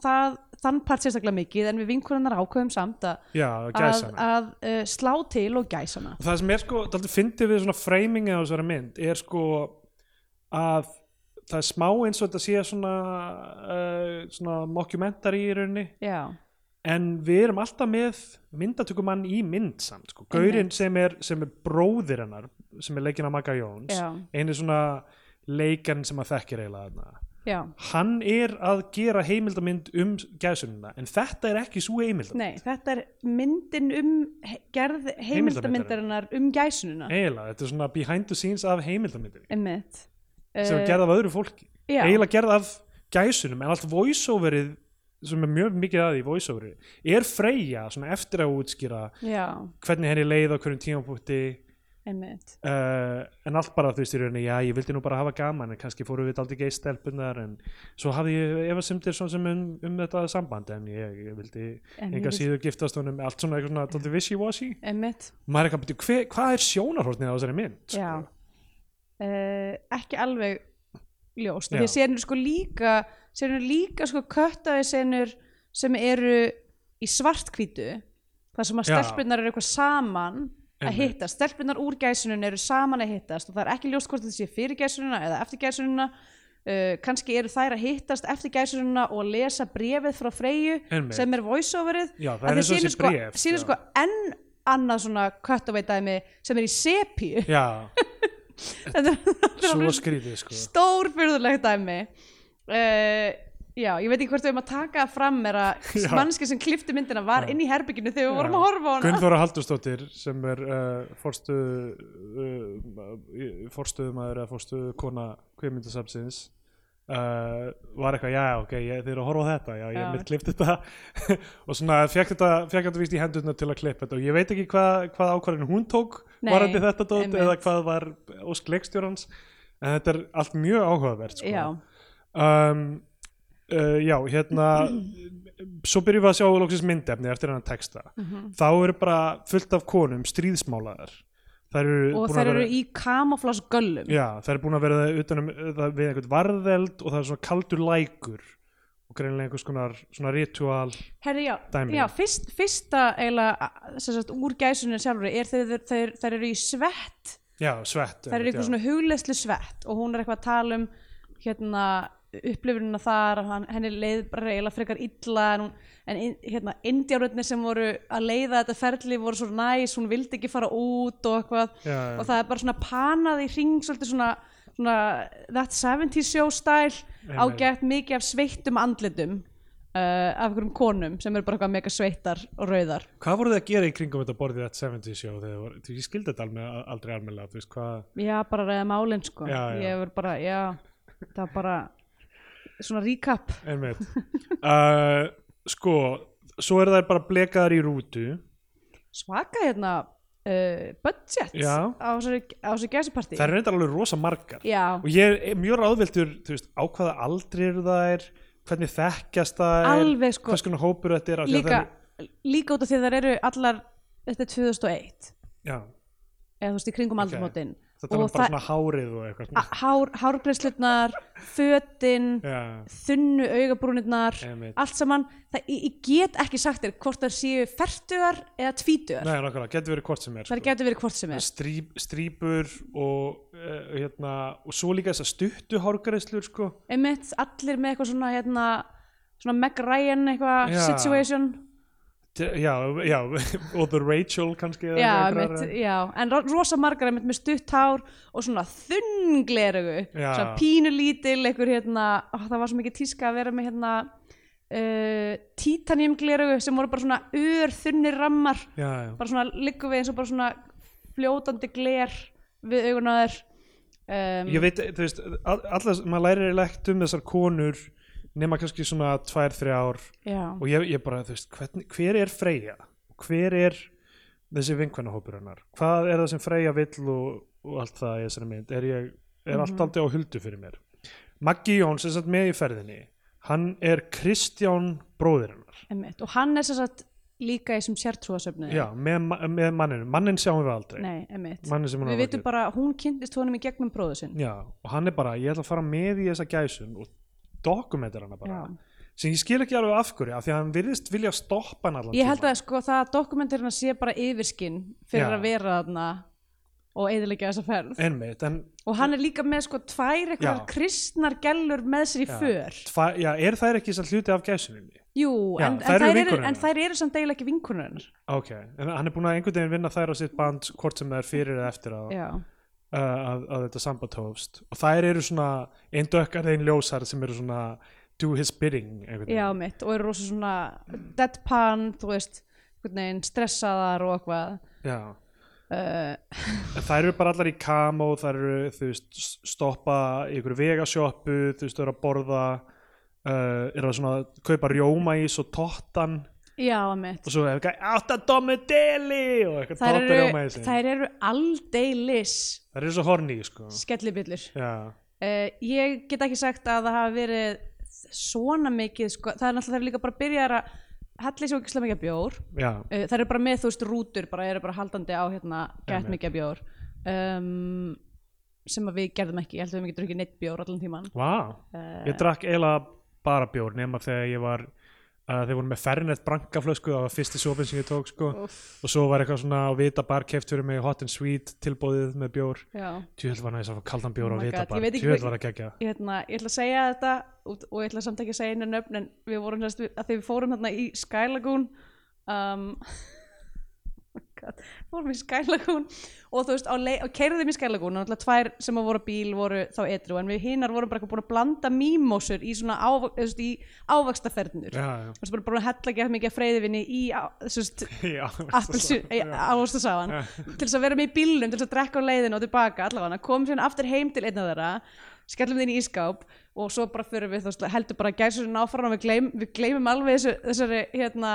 það, þann part sérstaklega mikið en við vinkurinnar ákveðum samt að, já, að, að uh, slá til og gæsana. Og það sem er sko, það fyndið við svona framingið á þessari mynd er sko að það er smá eins og þetta sé svona uh, svona mockumentary í rauninni. Já, en við erum alltaf með myndatökumann í mynd samt sko. Gaurinn sem er, sem er bróðir hennar sem er leikinn af Magga Jóns einu svona leikarn sem að þekkir eiginlega þarna. Já, hann er að gera heimildamynd um gæsununa en þetta er ekki svo heimildamynd nei, þetta er myndin um he- gerð heimildamyndarinnar um gæsununa eiginlega, þetta er svona behind the scenes af heimildamyndinni. Emmitt sem er gerð af öðru fólki. já. eiginlega gerð af gæsunum en allt voiceoverið sem er mjög mikið að því voiceoverið er Freyja svona eftir að útskýra já, hvernig henni leið á hverjum emmitt uh, en allt bara þú veist í rauninni já ég vildi nú bara hafa gaman en kannski fóru við aldrei geist stelpunar en svo hafði ég efasemdir svona sem um, um þetta samband en ég, ég vildi En enga síður giftast honum allt svona eitthvað svona wishy-washy. Maður er eitthvað byrju, hver, hvað er sjónarhortnið á þessari mynd sko? já. Uh, ekki alveg ljóst, Já. því að senur sko líka senur líka sko köttaði senur sem eru í svartkvítu þar sem að stelpunar eru eitthvað saman að hittast, stelpunar úr gæsunum eru saman að hittast og það er ekki ljóst hvort þetta sé fyrir gæsununa eða eftir gæsununa uh, kannski eru þær að hittast eftir gæsununa og lesa brefið frá Freyju Einmitt. sem er voiceoverið. Það er þessi sko, sko enn annað svona köttaveitæmi sem er í sepíu. Já, þetta er, alveg skrítið sko. stórfyrðulegt dæmi. Uh, já, ég veit ekki hvort við erum að taka fram er að mannski sem klifti myndina var Já. inn í herbygginu þegar við vorum að horfa á hana. Gunnþóra Haldursdóttir sem er uh, forstu uh, forstuðumæður eða forstuðu kona kveimundasafsins uh, var eitthvað, já, ok, ég, þið eru að horfa á þetta já, ég hef mitt klipt þetta. Og svona fekk þetta, fekk þetta víst í hendurna til að klippa þetta. Og ég veit ekki hvað, hvað ákvarðin hún tók varandi þetta dót einmitt. eða hvað var ósk leikstjórans en þetta er allt mjög áhugavert sko. já, um, uh, já, hérna svo byrjum við að sjá lóksins myndefni eftir hennan texta Mhm. þá eru bara fullt af konum stríðsmálaðar og þær eru í kamaflás göllum já, þær eru búin að vera utanum við einhvern varðeld og það er svona kaldur lækur greinlega einhvers konar svona ritual Herri, já, Dæmi. já fyrst, fyrsta eiginlega sagt, úr gæsunni sjálfur er þegar þær, þær eru í svett já, svett einmitt, eitthvað já. svona hugleyslu svett og hún er eitthvað að tala um hérna upplifunina þar að hann, henni leið bara eiginlega frekar illa en, hún, en hérna indjáröðnir sem voru að leiða þetta ferli voru svo næs, hún vildi ekki fara út og eitthvað Já, já. og það er bara svona panað í hring svolítið svona, svona that 70s show style ágætt mikið af sveittum andlitum uh, af einhverjum konum sem eru bara eitthvað mega sveittar og rauðar. Hvað voru þið að gera í kringum þetta borðið þetta 70 show? Þegar þið voru, því ég skildi þetta alveg, aldrei almennilega þú veist hvað, já, bara ræða málin sko. Já, já. ég verð bara, já það var bara svona recap. Einmitt. Uh, sko, svo eru þær bara blekaðar í rútu. Svaka hérna uh, budget Já. á þessari gæsupartí þær eru reyndar alveg rosa margar já, og ég er mjög ráðviltur þú veist, á hvaða aldri eru þær hvernig þekkjast þær alveg sko hvers konar hópur þetta er líka, þær- líka út af því að þær eru allar þetta er 2001 já, eða þú veist í kringum Ok. okay. aldamótin þetta Og bara svona hárið og eitthvað. Hár, hárgreislutnar fötin, já, þunnu augabrúnirnar allt saman. Það, ég, ég get ekki sagt þér hvort það séu fertugar eða tvítugar nei, nákvæmlega, getur verið hvort sem er það sko. getur verið hvort sem er. Stríp, strípur og uh, hérna, og svo líka þessar stuttu hárgreislur sko. einmitt allir með eitthvað svona hérna, svona Meg Ryan eitthvað situation já, já, og The Rachel kannski já, einmitt, já, en ro- rosa margar með stutt hár og svona þunn glerugu Já. svona pínulítil einhver hérna, ó, það var svo mikið tíska að vera með hérna uh, titanium glerugu sem voru bara svona ur þunnir rammar bara svona liggum við eins og bara svona fljótandi gler við augun á þér. Um, ég veit, þú veist allas, maður lærir ekkert um þessar konur nema kannski svona tvær, þrjár. Já, og ég, ég bara, þú veist, hvern, hver er Freyja? Hver er þessi vinkvennahópur hennar? Hvað er það sem Freyja vill og, og allt það í þessari mynd? Er, ég, er allt aldrei á huldu fyrir mér? Maggi Jóns er satt með í ferðinni. Hann er Kristján bróðir hennar. Og hann er sagt líka í sem sértrúasöfnu já, með, með manninu, mannin sjáum við aldrei. Nei, við vitum bara, hún kynntist honum í gegnum bróðu sinn. Já, og hann er bara, ég ætla að fara með í þessa gæsun og dokumentar hana bara Já. sem ég skil ekki alveg af hverju af því að hann virðist vilja stoppa hann allan Ég held tímann. að sko það dokumentirina sé bara yfirskinn fyrir Já. að vera þarna og eðilegja þessa ferð einmitt, en og hann er líka með sko tvær eitthvað kristnar gellur með sér í Já. för Tva, já, er þær ekki þess hluti af gæsuninni? jú, Já, en, þær en, þær eru, en þær eru samt eiginlega ekki vinkonur ok, en hann er búin að einhvern veginn vinna þær á sitt band hvort sem það er fyrir eða eftir að, að, að þetta samband hófst. Og þær eru svona einn dökkar einn ljósar sem eru svona do his bidding já mitt og eru rosa svona deadpan, þú veist veginn stressaðar og eitthvað. Já. uh, En þær eru bara allar í kamo, þær eru, þú veist, stoppa í ykkur vegasjoppu, þú veist, þau eru að borða, uh, eru að svona kaupa rjómaís og tottan já mitt og svo er eitthvað átt að domu deli og eitthvað þær totta eru, rjómaísi. þær eru aldeilis Þær eru svo horny, sko. skellibillur Já, uh, ég get ekki sagt að það hafi verið svona mikið sko, það er náttúrulega það er líka bara að byrja að hella svo ekki mikið af bjór. Já, uh, það eru bara með þú veist rútur bara eru bara haldandi á hérna gett mikið bjór. Um, sem að við gerðum ekki, ég held að við hefum ekki drukkið neitt bjór allan tíman vá. uh, Ég drakk eiginlega bara bjór nema þegar ég var, uh, þeir voru með Fernet brankaflösku, það var fyrsti sopin sem ég tók, sko. Úff, Og svo var eitthvað svona á vita bar keft fyrir mig hot and sweet tilbóðið með bjór. Tjöld var næst að fá kaldan bjór Oh á my vita God, bar, ég veit ekki tjöld hvað- var að gegja. Ég, hérna, ég ætla að segja þetta og, og ég ætla samt ekki að segja einu nöfn en við vorum sérst, að því við fórum hérna í Sky Lagoon um, God, fórum í Sky Lagoon og þú veist, og keirðum í Sky Lagoon og náttúrulega tvær sem að voru bíl voru þá etru en við hinnar vorum bara búin að blanda mýmósur í svona á, þú veist, í ávaxtaferðnur Já, já. og svo bara búin að hella ekki mikið af freyðivinni í á- þú veist, Já, appelsu, ávastasáan Já. til þess að vera með í bílnum til þess að drekka á leiðinu og tilbaka allavega, komum síðan aftur heim til einn af þeirra skellum þín í ískáp og svo bara fyrir við, veist, heldur bara gæsurinn áfram og við gleymum alveg þessu, þessari hérna,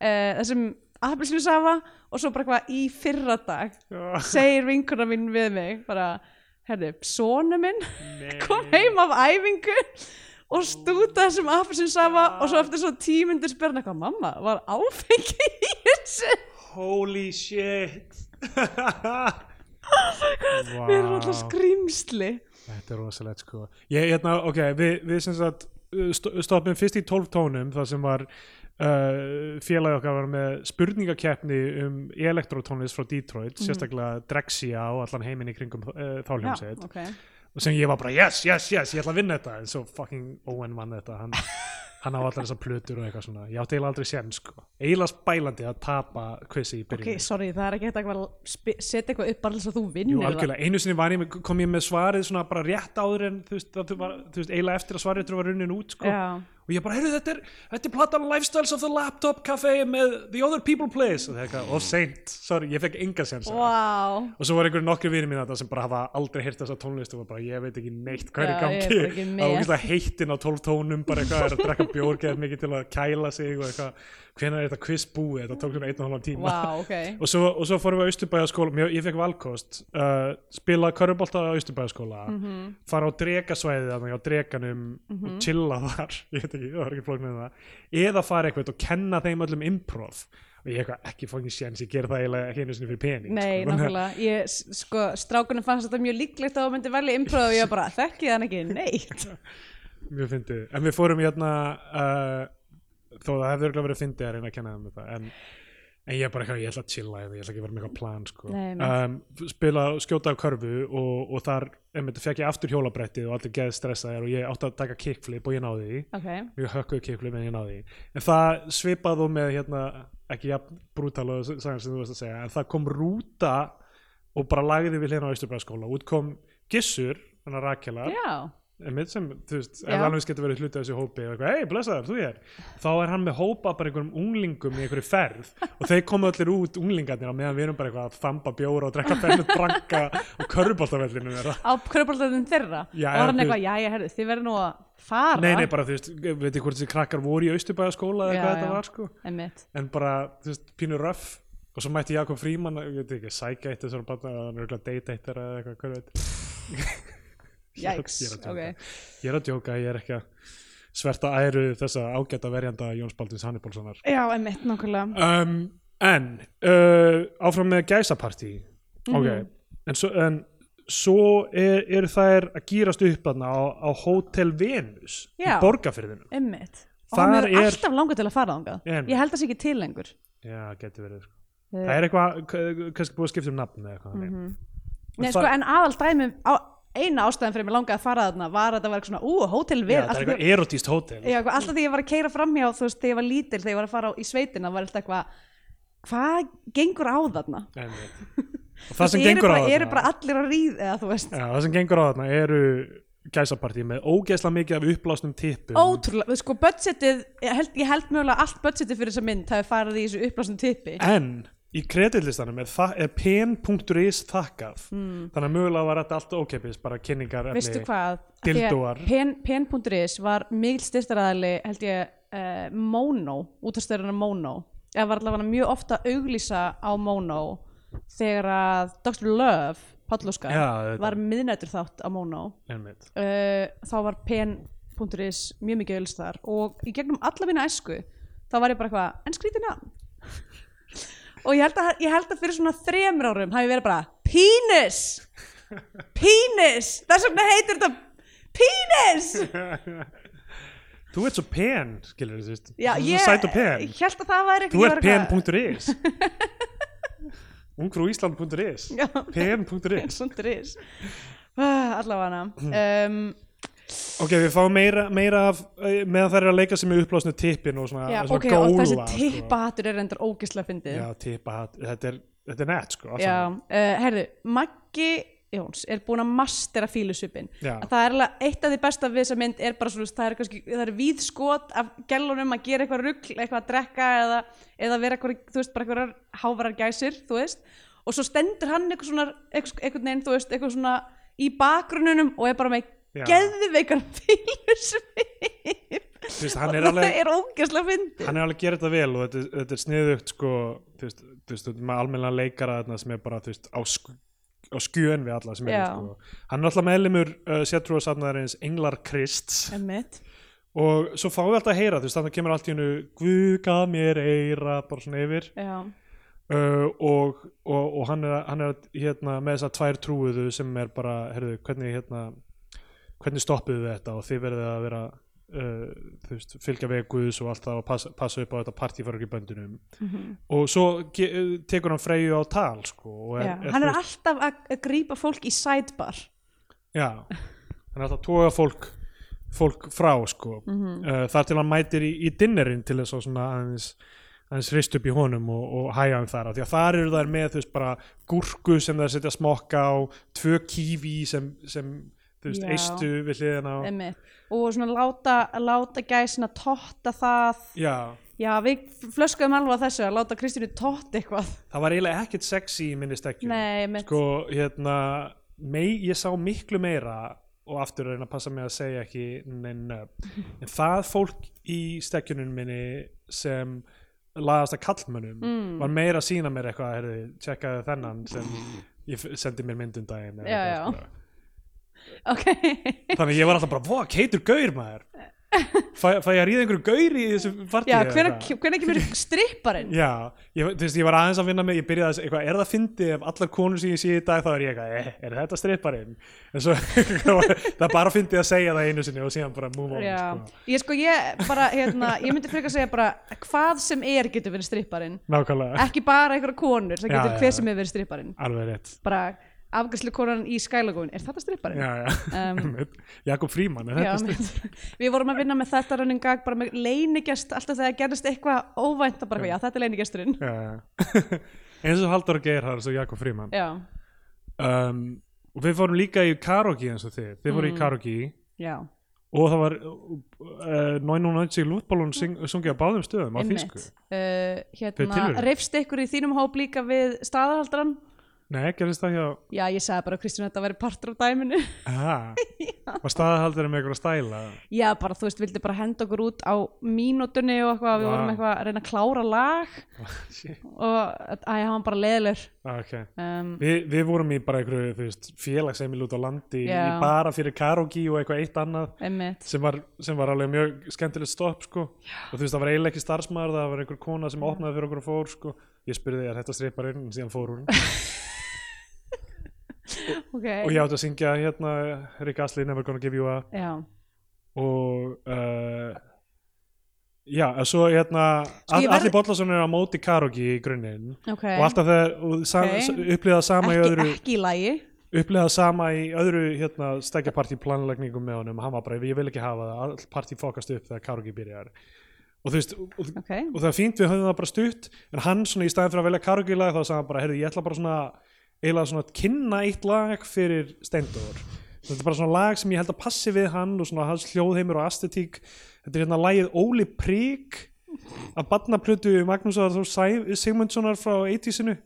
uh, þessum appelsinu safa og svo bara eitthvað í fyrra dag segir vinkuna mín við mig bara, herðu, sonu minn kom heim af æfingu og stúta þessum appelsinu safa og svo eftir svo tímundur spyrna eitthvað, mamma, var áfengi í þessu? Holy shit. Við erum alltaf skrýmsli Þetta er rosalegt sko. Ég, hérna, ok, við, við sem sagt uh, st- stoppum fyrst í 12 tónum þar sem var uh, félagi okkar var með spurningakeppni um elektrotónlist frá Detroit sérstaklega Drexia og allan heiminn í kringum uh, þá hljómsveit. Ok. Og sem ég var bara yes, yes, yes, ég ætla að vinna þetta. En svo fucking Owen vann þetta. Hann, hann á allar þessar plötur og eitthvað svona. Ég átti eiginlega aldrei sen sko. Eiginlega spælandi að tapa quizi í ok, byrjun sorry, það er ekki hægt að setja eitthvað upp bara þess að þú Jú, vinnir algjörlega, einu sinni ég kom ég með svarið svona bara rétt áður en þú veist, var, þú veist eiginlega eftir að svarið var runnin út sko. Já. og ég bara, heyrðu, þetta er, þetta er platan Lifestyles of the Laptop Café með The Other People Place. Og það er eitthvað, of seint, sorry, ég fekk enga sensa wow. og svo var einhverju nokkru vinir mín þetta sem bara hafa aldrei heyrt þessa tónlist og bara, ég veit ekki neitt hvað er gangi. það var ekki heittinn á 12 tónum bara eitthvað, er að drekka bjór geð mikið til að kæla sig og eitthvað, hvenær er þetta quiz búið? Þetta tók svona einn og halvan tíma. Wow, ok. Og svo, og svo fórum við á Austurbæðaskóla mér, ég fekk valkost uh, spila körfubolta á Austurbæðaskóla Mhm. fara á drekasvæðið þannig á drekanum og chilla þar. Ég veit ekki, það var ekki flókn með það. Eða fara eitthvað og kenna þeim öllum improv. Og ég eitthvað ekki fókin séns ég ger það eiginlega ekki einu sinni fyrir pening Nei, sko. Nákvæmlega, ég, sko, strákunum fannst þetta mjög líklegt að þú myndi velja improv og ég bara, þekki þann ekki? Neitt mjög fyndið, en við fórum hérna uh, þó það hefði örgulega verið fyndið að reyna að kenna þeim þetta en, en ég er bara eitthvað, ég ætla að chilla ég ætla ekki að vera með eitthvað plan sko. Nei, um, spila, skjóta á körfu og, og þar, fekk ég aftur hjólabrettið og allir geð stressaðir og ég átti að taka kickflip og ég náði því. Ok, mjög hökkuð kickflip en ég náði því. En það svipað og með hérna ekki jafn brútal og sagan sem þú veist að segja en það kom rúta og bara lagði við hérna á Austurbæðaskóla út kom Gissur, hann að Rakelar. Já, einmitt sem, þú veist, Já. ef alveg getur verið hluti af þessu hópi og eitthvað, hei, blessaður, þú er þá er hann með hópa bara einhverjum unglingum í einhverju ferð og þeir komu allir út unglingarnir á meðan við erum bara eitthvað að þamba bjóra og drekka fennut branka og körfuboltavellinu þeirra á körpaldöðin þeirra? Já, og hann eitthvað, já, ég herði, þið verður nú að fara? Nei, nei, bara þú veist, veit ég hvort þessi krakkar voru í Austurbæðaskóla eða Já, hvað já. þetta sko? Bara, og svo mætti Jakob Fríman, ég veit ekki, sækja eitt þessar barna, hann er auðvitað date eitt eða eitthvað, hvað veit Jæks, er ok Ég er að djóka, ég er ekki að sverta æru þessa ágæta verjanda Jóns Baldins Hannibalssonar Já, einmitt, nákvæmlega um, En uh, áfram með gæsapartí Mhm. Ok, en svo, en svo er, eru þær að gýrast upp þarna á, á Hotel Venus Já. í borgarfyrðinu Einmitt Og hann er er- alltaf langar til að fara Einmitt. Ég held að það sé ekki til lengur Já, getur verið sko. Eh, Það er eitthvað, kannski búið að skipta um nafn eða eitthvað Mhm. mm Nei, það- sko, en aðal dæmi á, eina ástæðan fyrir mig langaði að fara þarna var að þetta var eitthvað svona, ú, hótel vel það er eitthvað erotíst hótel. Já, eitthvað, alltaf því ég var að keira fram hjá þú veist, þegar ég var lítil, þegar ég var að fara á, í sveitina var alltaf eitthvað, hvað gengur á þarna? Og það sem gengur á bara, eru þarna bara allir að ríð eða Já, það sem gengur á þarna eru gæsapartí með ógeðslega mikið af upplásnum tippum. Ótrúlega sko, budgetið, ég held, ég held mögulega allt budgetið fyrir þessa mynd hafi farið í þessu upplásnum tippi. En í kreditlistanum er, er pen.is þakkað. Mm. þannig að mögulega var þetta allt ókeppis bara kynningar Af pen, pen.is var mikil styrstaræðali held ég uh, Mono, útastöðurinn Mono. Eða var allavega mjög ofta að auglýsa á Mono þegar að Dr. Love, Pállúskar Já, þetta- var miðnættur þátt á Mono. Uh, þá var pen.is mjög mikið auglýst þar. Og í gegnum alla minna æsku þá var ég bara eitthvað, en skrítið nafn og ég held, að, ég held að fyrir svona þremur árum hafi verið bara Penis! Penis! Þess vegna heitir þetta Penis! Þú ert svo pen, skilur þú Já, Þú ert svo sæt og pen. ég held að það væri Þú ég ert eitthvað- pen.is Ungfrúísland.is Já. pen.is allavega um, Ok, við fáum meira, meira af eh, meðan þær eru að leika sig með upplásnu tippin og svona, já, svona ok, og þessi sko. tippahattur er endur ógislega fyndið Já, tippahatt, þetta er, þetta er nett sko Já, uh, herðu, Maggi Jóns er búin að mastera fílusupin það er alveg eitt af því besta við þessa mynd er bara svona, það er, það er víð skot af gælunum að gera eitthvað rugl eitthvað að drekka eða, eða vera eitthvað, þú veist, bara eitthvað hávarar gæsir, þú veist og svo stendur hann eitthvað svona eitthvað, eitthvað neginn, þú veist, eitthvað svona í bakgrununum og er bara með. Geðveikar er það alveg er ógeðslega fyndið. Hann er alveg að gera þetta vel og þetta, þetta er sniðugt sko, þú veist, þú veist, með almenna leikara þarna sem er bara, þú veist, á, sk á skjön við alla sem er sko. hann er alltaf meðlimur uh, sétrúasafnaðarins Englar Krists. Einmitt. og svo fáum við alltaf að heyra þú veist, þannig kemur allt í hennu Guð gaf mér eira, bara svona yfir. Uh, og, og, og hann er, hann er hérna, með þessar tvær trúuðu sem er bara, herðu, hvernig hérna, hvernig stoppuðu við þetta og þið verðið að vera uh, veist, fylgja veg Guðs og allt það og passa, passa upp á þetta partífarur í böndunum Mhm. og svo tekur hann Freyju á tal sko, og Já. hann þú er veist- alltaf að grípa fólk í sidebar já, hann er alltaf að toga fólk fólk frá sko Mhm. uh, þar til hann mætir í, í dinnerinn til þess að aðeins aðeins hrist upp í honum og, og hæja hann þar því að þar eru þær með veist bara gúrku sem þær setja smokka á tvö kífi sem, sem þú veist, Já. eistu við hliðina á Einmitt. og svona láta, láta gæsina totta það já, já við flöskuðum alveg á þessu að láta Kristínu totta eitthvað það var eiginlega ekkert sexy í minni stekkjum nei, einmitt. sko, hérna mei, ég sá miklu meira og aftur að reyna að passa mig að segja ekki neinn en það fólk í stekkjunum minni sem laðast að kallmönnum Mm. var meira að sína mér eitthvað herri, tjekkaði þennan sem ég f- sendi mér myndum daginn eða Já, eitthvað, já. sko. Ok. Þannig að ég var alltaf bara, hvað, keitur gaur maður. Fæ, fæ ég að ríða einhverju gaur í þessu partí já, hvenær kemur stripparinn? Já, ég, þú veist, ég var aðeins að vinna með, ég byrjaði að er það fyndið ef allar konur sem ég sé í dag þá er ég eitthvað, eh, er þetta stripparinn? En svo, það er bara fyndið að segja það einu sinni og síðan bara move on, sko. ég sko ég bara hérna, ég myndi frekar segja bara hvað sem er getur verið stripparinn. Ekki bara einhverja konur, það getur já, hver sem er verið stripparinn. Alveg rétt. bara afgæslu konan í skælagóin er þetta stripparinn? Já, já, Um. Jakob Fríman, er Já, þetta stripparinn? við vorum að vinna með þetta running gag bara með leinigest alltaf þegar gerðist eitthvað óvænt og bara, já, þetta er já. eins og Halldór Geirhard og Jakob Fríman. já, Um, og við fórum líka í karaoke eins og þið, þið í Mm. karaoke já, og það var uh, 990 lútballun sungið á báðum stöðum á þýsku. uh, hérna, reyfst ykkur í þínum hóp líka við staðahaldran Nei, gerðist það hjá já, ég sagði bara Kristján að þetta væri partur af dæminu. Aha, var staðahaldur með eitthvað stæla? Já, bara þú veist, vildi bara henda okkur út á mínútunni og eitthvað, við vorum eitthvað að reyna að klára lag. Og að hann var bara leðilegur okay. um, Vi, Við vorum í bara einhverju þú veist, félagseimil út á landi Já. bara fyrir karaoke og eitthvað eitt annað sem var, sem var alveg mjög skemmtilegt stopp sko. og þú veist það var eiginlega ekki starfsmæður það var einhver kona sem opnaði fyrir okkur og fór sko. ég spurði er þetta stripparinn en síðan fór hún okay. og ég átti að syngja hérna Rick Astley Never Gonna Give You Up. Já, og uh, já, og svo hérna Sko, all, verð- allir Bollason er á móti karaoke í grunninn. Ok. Og alltaf þegar okay. upplýða sama í ekki, öðru ekki í lagi. upplegað sama í öðru hérna, stekjapartí planlegningum með honum. Hann var bara, ég vil ekki hafa það, all partí fókast upp þegar karaoke byrjar. Og þú veist, og, og, ok, og það er fínt við höfum það bara stutt en hann svona í staðin fyrir að velja karaoke lag þá sagði hann bara, heyrðu, ég ætla bara svona eiginlega svona að kynna eitt lag fyrir Steindór. Þetta er bara svona lag sem ég held að passi við hann og svona hans hljóðheimur og aesthetík þetta er hérna lagið Óli Prík af barnaplötu Magnúsar Sigmundssonar frá 80-sinu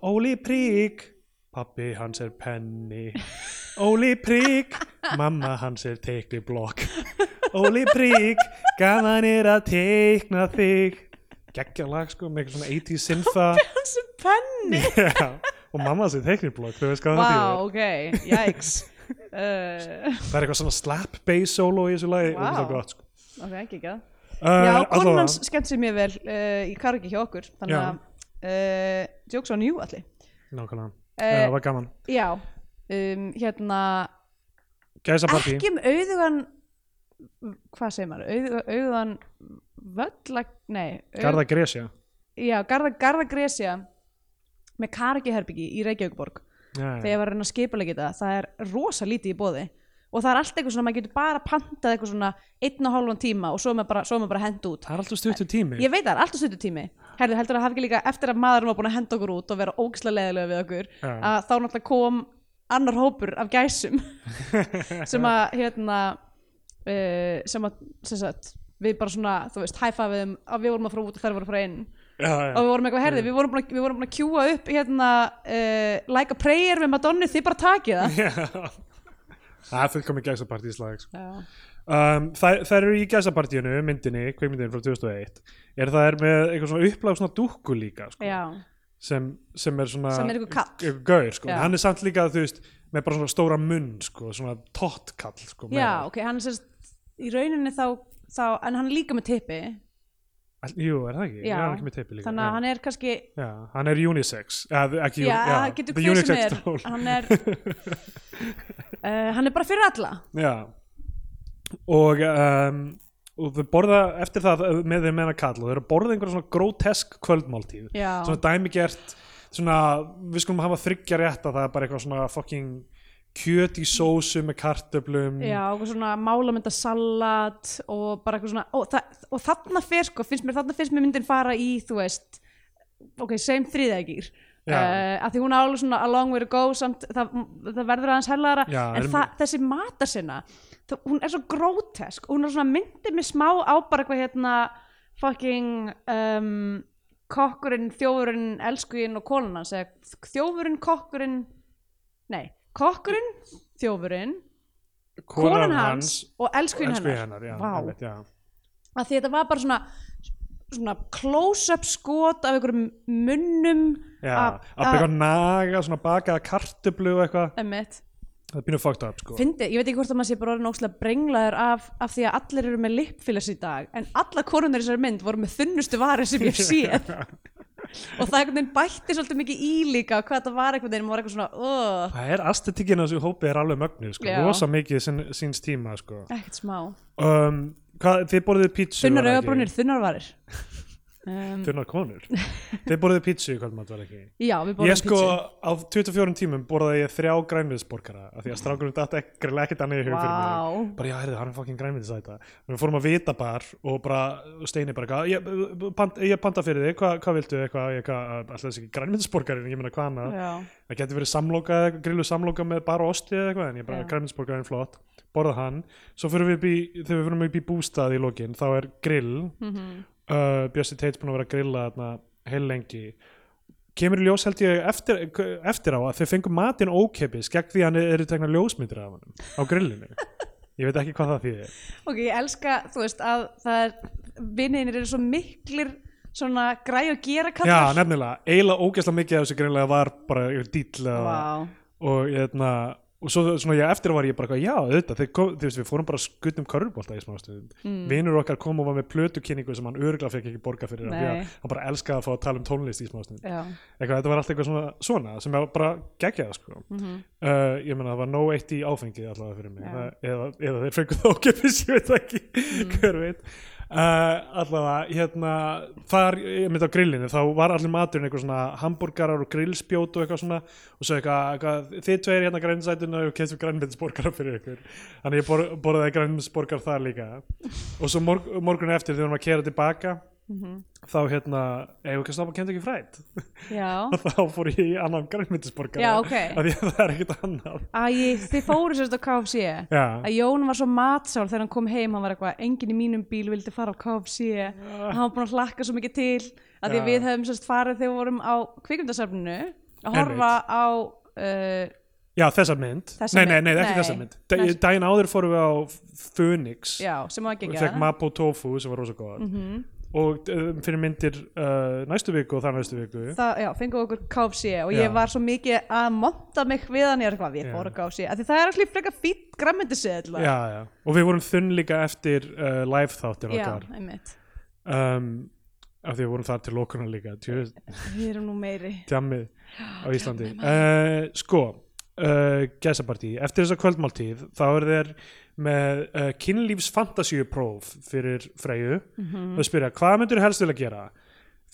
Óli Prík pappi hans er penni. Óli Prík mamma hans er teikniblokk Óli Prík gaman er að teikna þig. Geggja lag sko með eitthvað svona 80s synfa hans er penni. Já, og mamma hans er teikniblokk þú veist hvað það þýðir. ok, jæks uh, það er eitthvað svona slap bass solo í þessu lagi og það er gott sko. Ok, ekki ekki Uh, Já, konan hans skemmt sér mjög vel uh, í kargi hjá okkur Þannig Já. að uh, Jokes on you allir Nákvæmlega, Eh, það var gaman. Já, um, hérna Gæsapartí Ekki um auðugan Hvað segir maður? Auð, auðugan Völlag, nei auð- Garða Gresja Já, Garða, Garða Gresja með Kargi herbyggi í Reykjavíkborg þegar ég var að reyna að skipa þetta það er rosa lítið í bóði og það er allt eitthvað svona, maður getur bara pantað eitthvað svona einn og hálfan tíma og svo er maður bara, svo er maður bara hend út. Það er alltaf stuttur tími. Ég veit það, er alltaf stuttu tími. Herðu, heldur að hafa ekki líka eftir að maðurinn var búin að henda okkur út og vera ógislega leðilega við okkur Já. að þá náttúrulega kom annar hópur af gæsum sem að hérna uh, sem að sem sagt, við bara svona, þú veist, hæfa við að við vorum að fara út og þær voru að fara inn já, já. og við vorum eitthvað herði, við vorum búin að, við vorum búin að kjúa upp hérna uh, like a prayer með Madonna, þið bara takið það Já. Það er fullkomi gæsapartí slag sko. Um, þær, þær eru í gæsapartíinu myndinni, kveikmyndinni frá 2001 er það er með eitthvað svona upplag svona dúkku líka sko, sem, sem er svona Sem er kall. einhver gaur, sko. Hann er samt líka þú veist með bara svona stóra munn sko, svona tóttkall sko, Já, ok, hann er sérst í rauninni þá, þá en hann er líka með tippi Jú, er það ekki? Já. Ég er ekki með teipi líka þannig að hann er kannski Já, hann er unisex ja, ekki, já, já, getur hver sem er troll. hann er uh, hann er bara fyrir alla Já og, um, og þau borða eftir það uh, með þeim meina kall og þau eru að borða einhverja svona grótesk kvöldmáltíð Já. svona dæmigert svona, við skulum hafa þryggja rétt að það er bara eitthvað svona fucking kjöt í sósu með kartöflum. Já, og svona málamynda salat og bara eitthvað svona og, það, og þarna fer sko, finnst mér, þarna finnst mér myndin fara í, þú veist ok, sem þriðægir. Uh, að því hún alveg svona a long way to go samt, það, það verður aðeins hellara en er- það, þessi matarsinna það, hún er svo grótesk hún er svona myndir með smá á bara eitthvað hérna fucking um, kokkurinn, þjófurinn elskuinn og eða þjófurinn, kokkurinn nei, kokkurinn þjófurinn, konan hans, og elskuinn elsku hennar, hennar já, einmitt, að því þetta var bara svona svona close-up skot af einhverjum munnum Að- að byggja naga, svona bakaða kartöflu og eitthvað, það býnum fucked up sko. Fyndi, ég veit ekki hvort að maður sé bara orðin ókslega brenglaður af, af því að allir eru með lippfillers í dag en alla konunir í þessari mynd voru með þunnustu varir sem ég séð og það einhvern veginn bætti svolítið mikið í líka hvað það var einhvern veginn, maður var eitthvað svona oh, það er astetikinn á þessu hópi er alveg mögnuð sko. Já. rosa mikið sin, síns tíma sko. ekkert smá um, hvað, þið borðið pítsu þunnar var það ekki? augabrúnir, þunnar varir um, þunnar konur þið borðið pítsu í kvöldmatt var ekki. Já, við ég borðum sko pítsu. á 24 tímum borðaði ég þrjá grænmiðsborgara af því að strákurinn datt ekkert ekkert annað í hug fyrir mig. Bara já, heyrðu, hann er fokkin grænmiðsæta við fórum að vita bar og bara steini bara, eitthvað, ég, pant, ég panta fyrir þig hvað hva viltu, eitthvað, ég, hvað, alltaf þessi ekki grænmiðsborgarin, ég meina hvað annað? Það getur verið samloka, grillu samloka með bara osti eða eitthvað, en ég bara, Já. grænmiðsborgarin flott. Borða hann, svo fyrir við upp í þegar við fyrir upp í bústað í lokin, þá er grill. Mhm. Uh, Bjössi Teits búin að vera að grilla heil lengi kemur í ljós held ég eftir, eftir á að þau fengu matinn ókeppis gegn því að hann eru tekna ljósmyndir af hann á grillinu. Ég veit ekki hvað það þýðir. Ok, ég elska, þú veist að það er, vinninir eru svo miklir svona græ og gera já, kallar nefnilega, eiginlega ógeðslega mikið af þessu grilla var bara yfir eða- Vá. og hérna og svo svona ég eftir var ég bara já auðvitað kom, þú veist við fórum bara skutum körfbólta í smá stund mm. vinur okkar kom og var með plötukynningu sem hann örgulega fekk ekki borga fyrir hann bara elskaði að fá að tala um tónlist í smá stund já, eitthvað, þetta var allt eitthvað svona, svona sem var bara geggjað sko. Mhm. uh, ég meina það var nóg eitt í áfengið allavega fyrir mig Já. það, eða, eða þeir fengu það ókepis ég veit ekki, Mm. hver veit uh, allavega, hérna þar, ég myndi á grillinu, þá var allir maturinn eitthvað svona hambúrgarar og grillspjót og eitthvað svona, og svo eitthvað, eitthvað þið tveir hérna grænmetsætuna og kemstu grænmetsborgara fyrir ykkur, þannig ég bor, borðaði grænmetsborgar þar líka. Og svo morg, morgun eftir þegar við vorum að kera tilbaka þá hérna, við ekki að stoppa kemdu ekki frætt já, þá fór ég í annan grænmetsborgara Já, ok. af því að það er ekkert annað Æ, þið fóru sérst á KFC Já. að Jón var svo matsál þegar hann kom heim hann var eitthvað, enginn í mínum bíl vildi fara á KFC hann var búin að hlakka svo mikið til að því Já. við hefum sérst farið þegar við vorum á kvikmyndasafninu að horfa á uh, Já, þessa mynd. Þessa nei, nei, mynd. nei, ekki Nei. þessa mynd. Næst- daginn áður fórum við á Phoenix já, sem var ekki og fekk Mapo Tofu sem var rosa góð Mhm. Og um, fyrir myndir uh, næstu viku og þar næstu viku. Það, já, fengum við okkur KFC og Já. ég var svo mikið að monta mig við hann. Ég er eitthvað, við fórum KFC af því það er allir grammendisið já, já. og við vorum þunn líka eftir uh, live þáttir okkar. um, af því við vorum þar til lókunar líka. Tjú, við erum nú meiri. Djammið á Íslandi. uh, sko gæsapartí, eftir þessa kvöldmáltíð þá er þeir með uh, kynlífsfantasíupróf fyrir Freyju Mhm. og spyrja, hvað myndur helst vilja gera?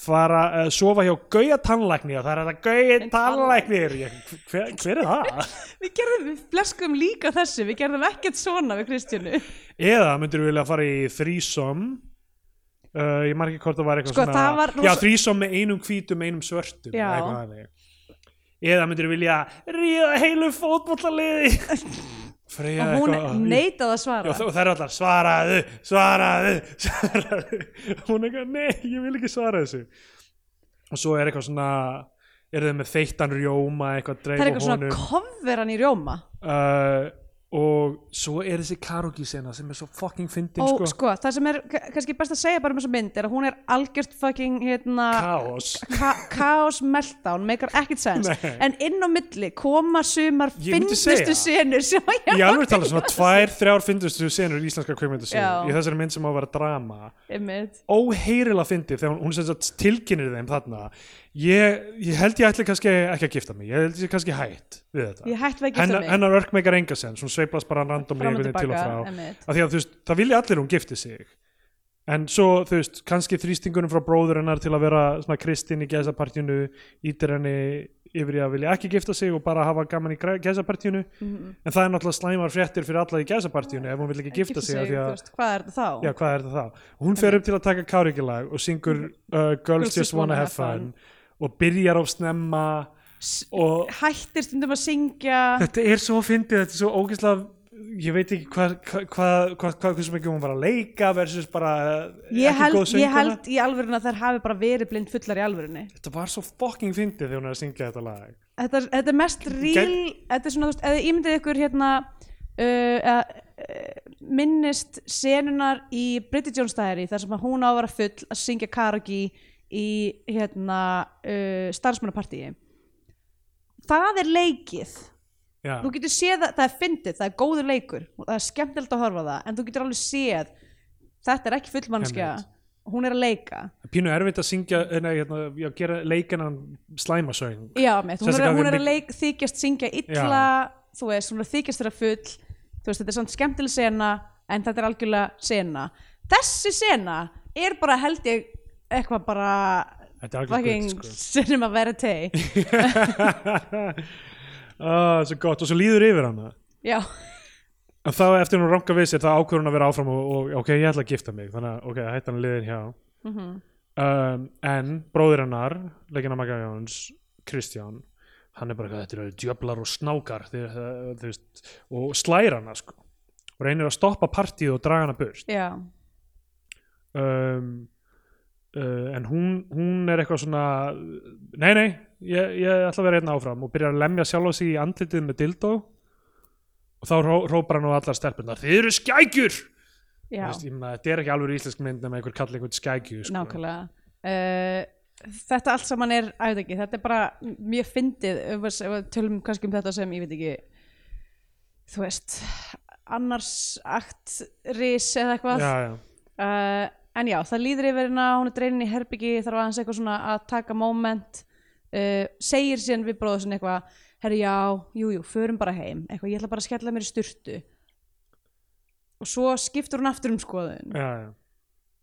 Fara að uh, sofa hjá gauja tannlækni og það er þetta gauja tannlæknir Ég, hver, hver er það? við gerðum, við fleskum líka þessu. Við gerðum ekkert svona við Kristjánu. Eða myndur vilja fara í þrísom? Uh, ég margir hvort það var eitthvað Sko, svona var já, þrísom með einum hvítum, einum svörtum eða myndur vilja ríða heilu fótbollaliði Freyja og hún eitthvað neitaði að Já, svara. Og það er allar svaraðu, svaraðu, svaraðu. Hún er eitthvað, nei, ég vil ekki svara þessu. Og svo er eitthvað svona er þið með þeittan rjóma eitthvað það er eitthvað svona honum. kofveran í rjóma. Uh, og svo er þessi karaoke sena sem er svo fucking fyndin og sko, sko, það sem er ka- kannski best að segja bara um þessa mynd er að hún er algjört fucking hérna, kaos. ka kaos meltdown, meikar ekkert sens Nei. en inn á milli koma sumar segja. senur ég alveg tala svona tvær, þrjár fyndustu senur í íslenska kveikmyndasögu Já. í þessari mynd sem á að vera drama. Einmitt. Óheyrilega fyndið þegar hún, hún sem sagt tilkynir þeim þarna ég, ég held ég ætli kannski ekki að gifta mig. Ég held ég kannski hætt við þetta. Ég hætti við að gifta hennar, mig. hennar örk meikar enga sens. Hún sveiflast bara random fram og til og frá. af því að þú veist, það vilja allir hún gifti sig. En svo þú veist kannski þrýstingunum frá bróður hennar til að vera svona kristinn í gæsapartjunu ítir henni yfir í að vilja ekki gifta sig og bara hafa gaman í gæsapartjunu Mhm. en það er náttúrulega slæmar fréttir fyrir alla í gæsapartjunu ef hún vil ekki gifta sig af því þú að veist, hvað er þetta þá? Já, hvað er þetta þá? Hún fer upp til að taka kárikilag og syngur uh, Girls Just Wanna Have Fun og byrjar á snemma og hættir stundum að syngja. Þetta er svo fyndið, þetta er svo ógeðslega ég veit ekki hvað hvað hva, hva, hva, hversu mikið hún var að leika versus bara uh, ég ekki held, góð ég söngkona. held í alvörinu að þær hafi bara verið blind fullar í alvörinu Þetta var svo fucking fyndið þegar hún er að syngja þetta lag. Þetta, þetta er mest real þetta er svona, þú veist, eða ímyndið ykkur hérna uh, uh, minnist senunar í Bridget Jones Diary þar sem hún á að vera full að syngja karaoke í hérna uh, starfsmannapartíi það er leikið. Já, þú getur séð að það er fyndið, það er góður leikur það er skemmtilegt að horfa það en þú getur alveg séð þetta er ekki fullmannskja hún er að leika. Pínu erfitt að syngja nei, hérna, já, gera leikinan slæmasöng Já, mitt, hún, er, hún er að leik, þykjast syngja illa þú veist, hún er að þykjast þeirra full þú veist, þetta er samt skemmtileg sena en þetta er algjörlega sena. Þessi sena er bara held ég eitthvað bara fucking sko. cinema verite. Ah, Svo gott. Og svo líður yfir hana. Já, En þá eftir hún ranka við sér þá ákvör hún að vera áfram og, og ok, ég ætla að gifta mig. Þannig að ok, hætti hann liðin hjá. Mhm. um, en bróðir hennar leikina Magga Jóns, Kristján hann er bara eitthvað, þetta eru djöflar og snákar. Því, þú veist, og slæra hana sko. Og reynir að stoppa partíð og draga hana burt. Já, um, uh, en hún, hún er eitthvað svona nei nei, ég, ég ætla að vera hérna áfram og byrjar að lemja sjálfa sig í andlitið með dildó og þá ró- hrópar hann á allar stelpunar þið eru skækjur ég meina, þetta er ekki alveg íslensk mynd nema einhver kalli einhvern skækju sko. nákvæmlega uh, þetta allt saman er ekki, þetta er bara mjög fyndið ef við- tölum kannski um þetta sem ég veit ekki þú veist annars akt ris eða eitthvað já, já. uh, en já, það líður yfir hérna hún er dreinin í herbyggi, þarf aðeins eitthvað svona að taka moment uh, segir síðan við bróður sinni eitthvað herri já, jú, jú, förum bara heim. Eitthvað, ég ætla bara að skella mér í sturtu. Og svo skiptur hún aftur um skoðun. Já, já.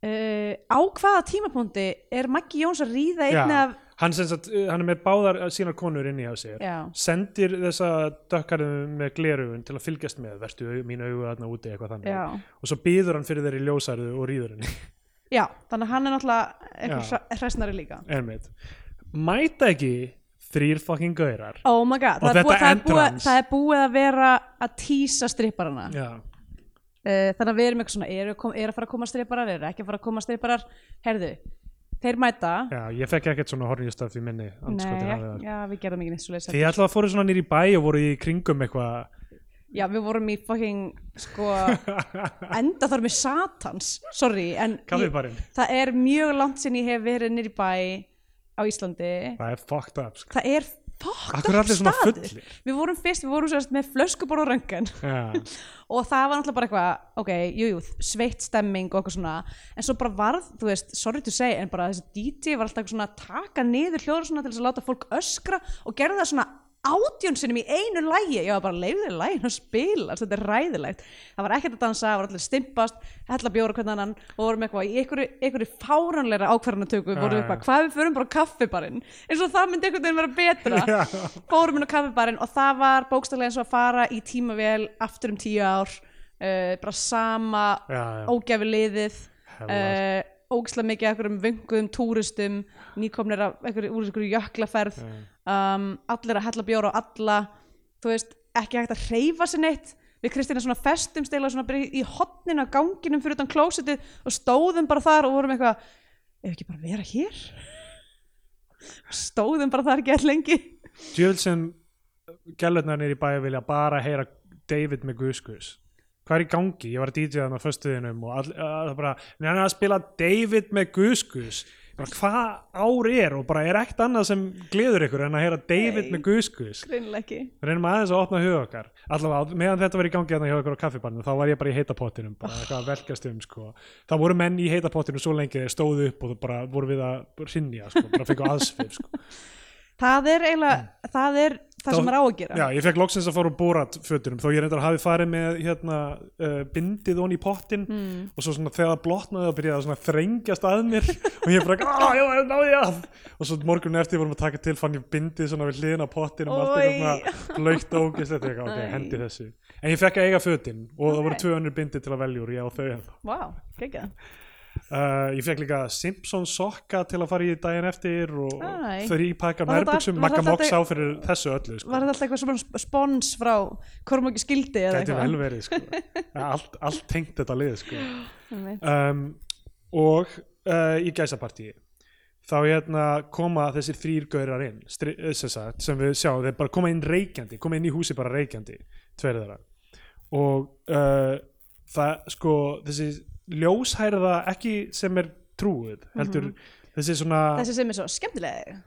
uh, á hvaða tímapunkti er Maggi Jóns að ríða einni af hann, sagt, uh, hann er með báðar sínar konur inni á sér. Já, sendir þessa dökkarðum með glerugun til að fylgjast með. Verstu au- mín augu þarna úti eitthvað þannig. Já, og svo býður hann fyrir þeirri ljósærðu og rýður henni já, þannig að hann er náttúrulega hra- hræsnari líka. Einmitt. Mæta ekki þrýr fucking gaurar. Oh my god, það er, búið, það, er búið, það er búið að vera að tísa stripparana já, uh, þannig að við erum eitthvað svona eru er að fara að koma stripparar, eru ekki að fara að koma stripparar herðu, þeir mæta. Já, ég fekk ekkert svona hornjustöf í minni Nei, já, við gerðum ekki neitt svo Þið ætlaði að fóru svona nýr í bæ og voru í kringum eitthvað Já, við vorum í fucking, sko, enda þar með satans, sorry, en ég, kaffibarinn það er mjög langt sinni ég hef verið nýri bæ á Íslandi. Það er fucked up sko. Það er fucked Akkur er up allir svona staður. fullir Við vorum fyrst, við vorum sérst með flöskubor og röngan Já, og það var náttúrulega bara eitthvað, ok, jú, jú, sveitt stemming og eitthvað svona, en svo bara varð, þú veist, sorry to say, en bara þessi DJ var alltaf eitthvað svona að taka niður hljóður svona til þess að láta fólk öskra og gerði það svona átjón sinnum í einu lægi ég var bara leiðið lægin að spila. Þetta er ræðilegt, það var ekkert að dansa það var allir stimpast, hella bjóra hvernig annan. Og vorum eitthvað í einhverju, fáranleira ákvarðanatöku, vorum Já, já. eitthvað hvað við förum bara á kaffibarinn, eins og það myndi einhvern veginn vera betra. Já. fórum inn á kaffibarinn og það var bókstaflega eins og að fara í tímavél aftur um tíu ár uh, bara sama já. ógæfi liðið uh, ógislega mikið af einhverjum vönguðum túristum nýkomnir af einhverju, úr einhverju jöklaferð um, allir að hella bjóra á alla þú veist, ekki hægt að hreyfa sér neitt. Við Kristina svona festum stila svona bara í, hotninu á ganginum fyrir utan klósitið og stóðum bara þar og vorum eitthvað ef ekki bara vera hér? Stóðum bara þar all lengi. Djöfull sem gælurnar nýr í bæ vilja bara heyra David með Guskus Hvað er í gangi? Ég var að DJ þannig á föstuðinum og all, að, bara, neina að spila David með Guskus hvað ár er og bara er ekkert annað sem gleður ykkur en að heyra David Nei. með Guskus reynum aðeins að opna huga okkar allavega, meðan þetta var í gangi hérna hjá ykkur á kaffibarnu þá var ég bara í heita pottinum bara velkast um sko. það voru menn í heita pottinu svo lengi þeir stóðu upp og þú bara voru við að rinja sko, bara fengu aðsvif sko. það er eiginlega, það er það sem er á að gera Já, ég fekk loksins að fara úr bórat fötunum þó ég reyndar hafi farið með hérna, uh, bindið hon í pottin mm. og svo svona þegar það blotnaði og byrjaði að svona þrengjast að mér og ég bara, að, já, ég náði að og svo morgun eftir vorum að taka til fann ég bindið svona við hliðina á pottinum og allt Oj. eitthvað svona blöytt og ógislegt eitthvað, ok, Æ. hendi þessu en ég fekk að eiga fötin og það voru tvö önnur bindið til að velja úr, ég á þau ennþá. Vá, geggjað uh, ég fekk líka Simpson sokka til að fara í daginn eftir og Æ. þrý pakka Var þetta- nærbuxum var Magga þetta Mox á fyrir þessu öllu sko. Var þetta alltaf eitthvað svona spons frá Kormáki skildi eða Gæti vel eitthvað? verið sko. allt, allt tengt þetta lið sko. Um, og uh, í gæsapartíi þá hérna koma þessir þrýr gaurar inn stri, eh, sagt, sem við sjáum, þeir bara koma inn reykjandi koma inn í húsi bara reykjandi tveir þeirra og uh, það sko þessi ljóshærða ekki sem er trúið heldur þessi svona Þessi sem er svo skemmtileg.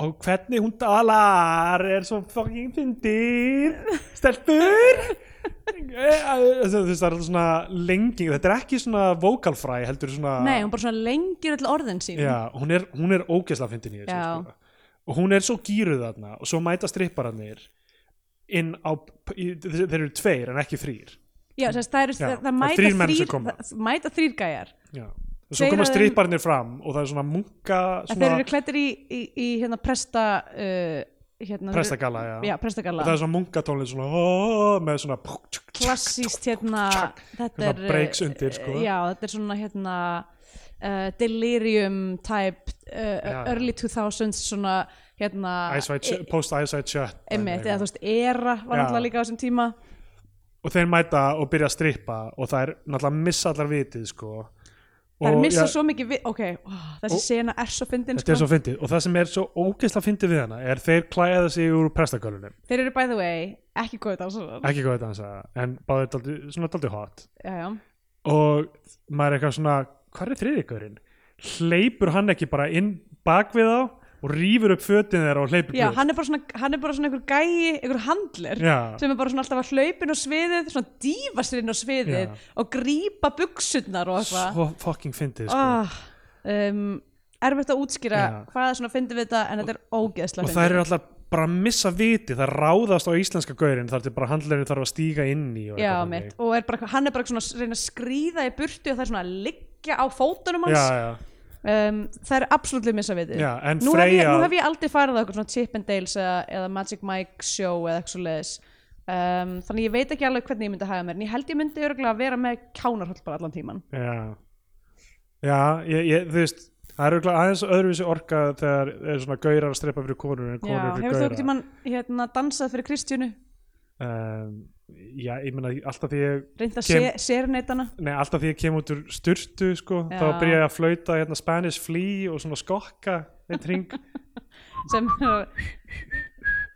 Og hvernig hún talar er svo fucking fyndir stelpur! Þú veist það er alltaf svona lenging þetta er ekki svona vocal fry heldur svona Nei, hún bara svona lengir öll orðin sín. Já, hún er, hún er ógeðslega fyndin í þessu sko. og hún er svo gýruð þarna og svo mæta strippararnir inn á þeir eru tveir en ekki þrýr Já, þess, það, eru, Já, það, mæta þrýr koma. það mæta þrýr gæjar já. og svo koma strippararnir fram og það er svona munka Svona... Þeir eru klættir í, í, í hérna presta uh, hérna, prestagalla já. Já, og prestagalla það er svona munkatónlið svona oh, með svona Klassíst hérna Þetta er breaks undir, sko. Já, þetta er svona hérna uh, delirium type uh, early 2000s svona hérna Ice White Shut- eða þú veist, era var náttúrulega líka á þessum tíma og þeir mæta og byrja að strippa og það er náttúrulega missa allar vitið sko. Það er Og, missa ja, svo mikið við, ok, ó, þessi sena er svo fyndin þetta er sko. svo fyndið. Og það sem er svo ógeðslega fyndið við hana er þeir klæða sig úr prestagölunum Þeir eru by the way, ekki góðið dansarar ekki góðið dansa en báðir daldi, svona daldi hot. Já, já, og maður er eitthvað svona hvað er þriðikörinn? hleypur hann ekki bara inn bak við þá og rýfur upp fötin þeirra og hleypur já burt? hann er bara svona, hann er bara svona einhver gæi, einhver handler Já. sem er bara svona alltaf að hlaupin á sviðið svona dífa sér inn á sviðið Já. og grípa buksutnar og eitthvað svo fucking fyndið sko. ah, um, erfitt að útskýra Já. hvað er svona fyndið við þetta en þetta er ógeðslega og það eru alltaf bara að missa viti það ráðast á íslenska gaurin þar til bara handlerinn þarf að stíga inn í og Já, mitt, og er bara, hann er bara svona að reyna að skríða í burtu og það er svona að liggja á fótunum hans já, já, um, það er absolutt missa já, en nú, nú hef ég aldrei farið á eitthvað svona Chippendales eða, eða Magic Mike show eða eitthvað svo leiðis um, þannig ég veit ekki alveg hvernig ég myndi hafa mér en ég held ég myndi örgulega vera með kjánarhald bara allan tíman Já, já ég, ég, þú veist það er örugglega aðeins öðruvísi orka þegar er svona gaurar að streppa fyrir konur en Já, konur hefur fyrir þú gaurar. ekkert tímann hérna, dansað fyrir Kristjánu um, Já, ég meina alltaf því ég reynda að Kem- sérneitana Nei, alltaf því ég kem út úr sturtu sko, Já. þá byrja ég að flauta hérna, Spanish Flea og svona skokka eitt ring sem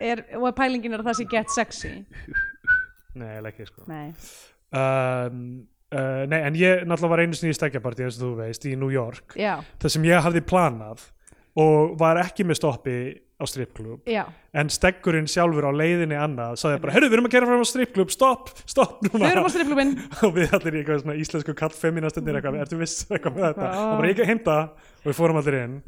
er, og pælingin er að það sé get sexy. Nei, eiginlega ekki sko. Nei, um, uh, Nei, en ég náttúrulega var einu sinni í stekjapartí eins og þú veist, í New York. Já, það sem ég hafði planað og var ekki með stoppi á strippklub já. En steggurinn sjálfur á leiðinni annað sagði bara, herru, við erum að gera fram á strippklub stopp, stopp núna. Á og við allir í eitthvað svona íslensku kall feminastundir eitthvað, ertu viss? Eitthvað með þetta. Og bara ekki heimta og við fórum allir inn.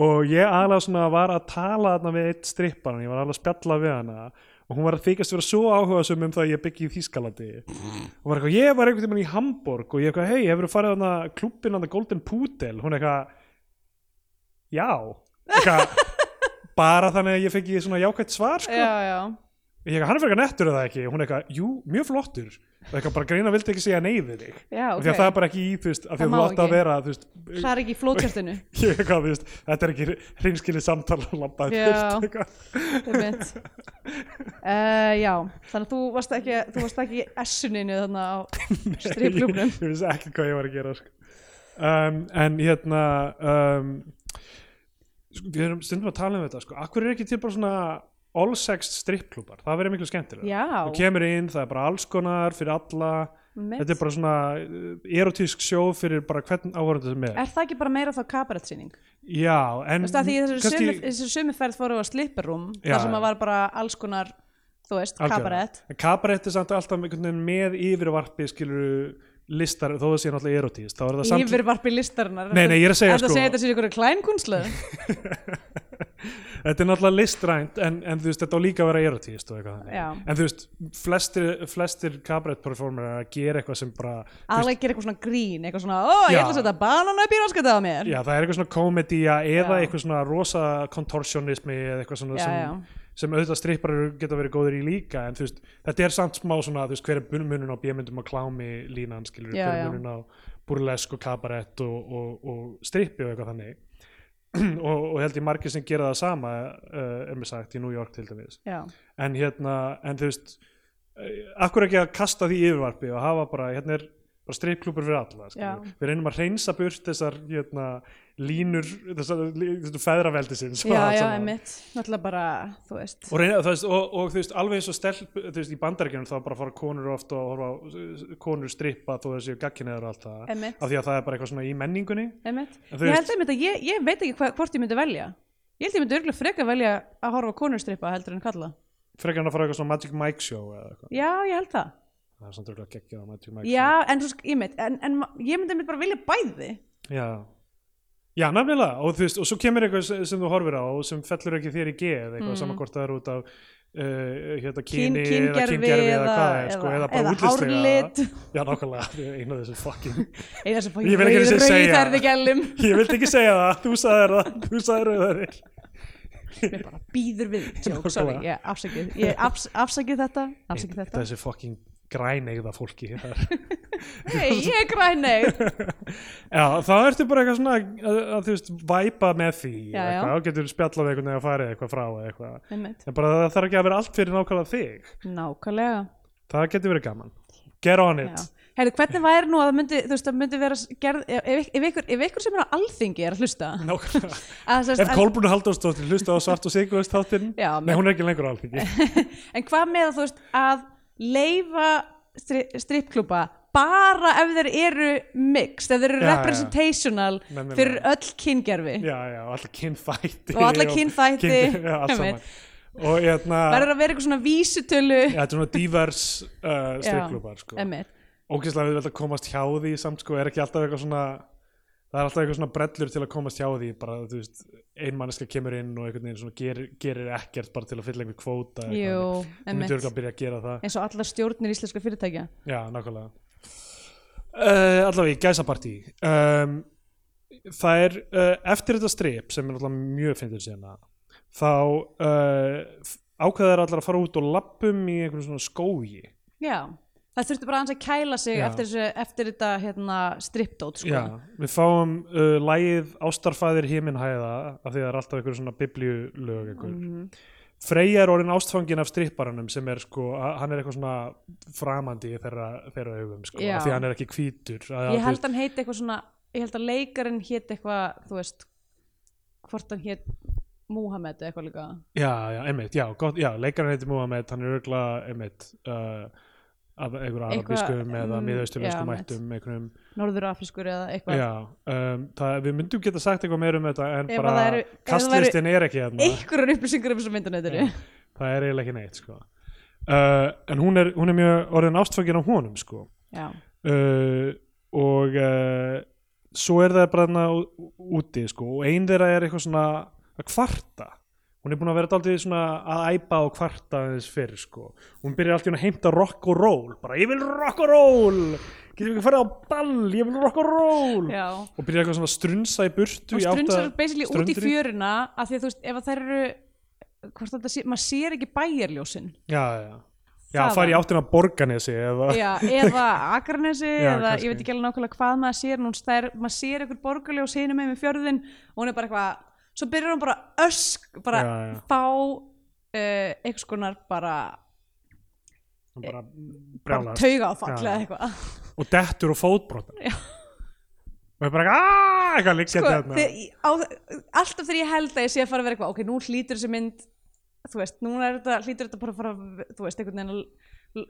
Og ég aðlega svona var að tala þarna við eitt strippan, ég var alveg að spjalla við hana. Og hún var að þykast vera svo áhuga um það að ég byggi í Þýskalandi. Og var eitthvað, ég var einhvern tímann í Hamburg og ég eitthvað, hei, hefur farið þarna klubbinn þarna Golden Pudel, hún eitthvað já, eitthvað bara þannig að ég fengi svona jákvætt svar sko. Já, já ég eitthvað, hann er fyrir nettur eða ekki, hún eitthvað, jú, mjög flottur og eitthvað bara greina vildi ekki segja nei við þig Já, okay. ok því að það er bara ekki í, þú veist, Það að má þú átt að vera þú veist, Það er ekki í eitthvað, veist, þetta er ekki hreinskilið samtal að labba Já. burt, eitthvað. einmitt. uh, Já, þannig að þú varst ekki þú varst ekki í S-uninu þannig á strippklubnum ég, ég vissi ekki hvað ég var að gera sko. um, en hérna um, við erum stundum að tala um þetta sko. akkur er ekki til bara svona all sex strippklúbar, það verður miklu skemmtilega þú kemur inn, það er bara alls konar fyrir alla, einmitt. þetta er bara svona uh, erotísk sjó fyrir bara hvern áhörðu sem er. Er það ekki bara meira þá kabarettsýning? já, en Þú veist að því þessari kannski- sömu, þessari sömu ferð fóru á slipperum þar sem að var bara alls konar þú veist, kabarett kabarett er samt alltaf með yfirvarpi skilur listar, þó það sé náttúrulega erotíst þá er það samt yfirvarpi listarinnar Nei, nei, ég er að segja, sko- að segja þetta sér ykkur klænkunnslu? þetta er náttúrulega listrænt en, en þú veist, þetta á líka að vera erotíst en þú veist, flestir, flestir kabarett performer er að gera eitthvað sem bara Aðlega gera eitthvað svona grín, eitthvað svona Ó, ég ætla að setja banana upp í raskatið á mér já, það er eitthvað svona komedía eða Já. eitthvað svona rosa kontorsjónismi eða eitthvað svona Já, sem, já. Sem auðvitað strippar geta verið góður í líka en þú veist, þetta er samt smá svona þú veist, hver er munun á bjömyndum og klámi línan skilur, Já, hver já. er munun á burlesk og kabarett og, og, og strippi og eitthvað þannig og, og held ég margir sem gera það sama uh, er mér sagt í New York til dæmis Já, en hérna, en þú veist uh, akkur ekki að kasta því yfirvarpi og hafa bara, hérna er bara strippklúpur fyrir alla, Já. skilur. við reynum að reynsa burt þessar hérna, línur þessar, feðraveldisins já, já, einmitt. Náttúrulega bara, þú veist. Og, reyna, þú veist, og, og þú veist, alveg eins og stelp þú veist, í bandaríkjunum þá bara fara konur ofta og horfa konur strippa þó þessi gagkineður og allt það. Af því að það er bara eitthvað svona í menningunni. En þú Ég veist- held einmitt að ég, ég veit ekki hva, hvort ég myndi velja. Ég held ég myndi örgulega freka velja að horfa á konurstrippa heldur en kalla frekar hann að fara eitthvað svona Magic Mike show eða Já, ég held það. Það er samt örgulega geggjað Magic Mike Já, en, þú ég, veit, en, en ma- ég myndi einmitt bara vilja bæði. Show já, já nefnilega og þú veist, og svo kemur eitthvað sem, þú horfir á og sem fellur ekki þér í geð eitthvað mm. saman hvort það er út af uh, hérna, Kyn, kyni eða kyngerfi eða, eða hvað er sko, eða bara eða útlitslega hárlit. Já, nákvæmlega, einu af þessu fucking eða einu sinni segja. rauðherði gælum ég vildi ekki segja það, þú sagðir það þú sagðir það Mér bara býður við Joke, sorry, ég afsakið Ég afs, afsakið þetta, afsakið þetta. þessi fucking grænegða fólki. Hei, ég er græneg já, þá ertu bara eitthvað svona að, að þú veist, væpa með því Já, já. þá getur spjallað einhvern veginn að fara eitthvað frá eitthvað, en bara það þarf ekki að vera allt fyrir nákvæmlega þig. Nákvæmlega. Það getur verið gaman, get on it. Heyrðu, hvernig væri nú að það myndi, veist, það myndi vera gerð, ef, ef, ykkur, ef ykkur sem er á alþingi er að hlusta? Nákvæmlega. Að, ef Kolbrún Halldórsdóttir hlusta á svart og sigurist þáttinn nei, hún er ekki lengur á alþingi. En hvað með að þú veist að leifa stri, strippklúpa bara ef þeir eru mixed, ef þeir eru Já, já. representational Nefnilega. fyrir öll kyngerfi já, já, og allir kynþætti Og alla kynþætti, kyn- já, allt einmitt. saman og hérna að vera eitthvað svona vísutölu já, þetta er svona divers uh, strikklubar sko. emmitt ógeðslega við að komast hjá því samt sko, er ekki alltaf eitthvað svona það er alltaf eitthvað svona brellur til að komast hjá því bara, þú veist, ein manneska kemur inn og einhvern veginn svona gerir, gerir ekkert bara til að fylla einhver kvóta. Jú, þú myndir emmitt örugglega að byrja að gera það. Eins og allar stjórnir íslenska fyrirtækja. Já, nákvæmlega. Uh, allavega í gæsapartí. Um, það er uh, eftir þetta strip sem er allavega mjög fyndið sérna þá uh, ákveðar allar að fara út og lappum í einhverjum svona skógi. Já það þurfti bara aðeins að kæla sig Já. eftir, þessu, eftir þetta hérna, stripdót sko. Já, við fáum uh, lægið Ástarfæðir himinhæða af því það er alltaf einhver svona biblíulög einhver. Mhm. Freyja er orðin ástfangin af stripparanum sem er sko, að- hann er eitthvað svona framandi í þeirra, augum sko, af því hann er ekki hvítur að, ég held hann heiti eitthvað svona ég held að leikarinn hétt eitthvað þú veist hvort hann Múhamed eða eitthvað líka Já, já, einmitt, já, gott, já, leikarinn heitir Muhammed, hann er örgulega, einmitt, uh, af einhverju Eitthvað, arabískum eða mm, miðausturlenskum já, mættum, einhverjum, Norður Afrískur eða eitthvað já, um, það, við myndum geta sagt eitthvað meir um þetta en Ef bara eru- kastlistin er ekki hérna. einhverjar upplýsingar um þessu myndunetinu Já, það er eiginlega ekki neitt sko. uh, en hún er, hún er mjög orðin ástfangin á honum sko. uh, og uh, svo er það bara úti sko. og ein þeirra er eitthvað svona að kvarta hún er búin að vera daldið svona að æpa og kvarta þess fyrr sko. hún byrjar alltaf að heimta rock og roll bara ég vil rock og roll! Getum við ekki farið á ball, ég vil rock og roll! Já. Og byrjar eitthvað svona að strunsa í burtu að strunsar basically út í fjöruna af því að þú veist, ef að þær eru hvort þetta sé, maður sér ekki bæjarljósin. Já, já, já, Það farið í áttina Borganesi eða já, eða Akranesi Já, eða ég veit ekki alveg nákvæmlega hvað maður sér það er, maður sér einhver borgarljós hinum með með fjörðin og hún er bara eitthvað svo byrjar hún bara ösk bara Já, já. fá uh, einhvers konar bara, Hún bara bara brjálast tauga áfall Já, eða já. eitthvað og dettur og fótbrotar Já. og er bara aaaah eitthvað liggjandi sko, hérna þegar, í- á, alltaf þegar ég held að ég sé að fara að vera eitthvað ok, nú hlýtur þessi mynd þú veist, nú er þetta, hlýtur þetta bara að fara að- þú veist, einhvern veginn að l-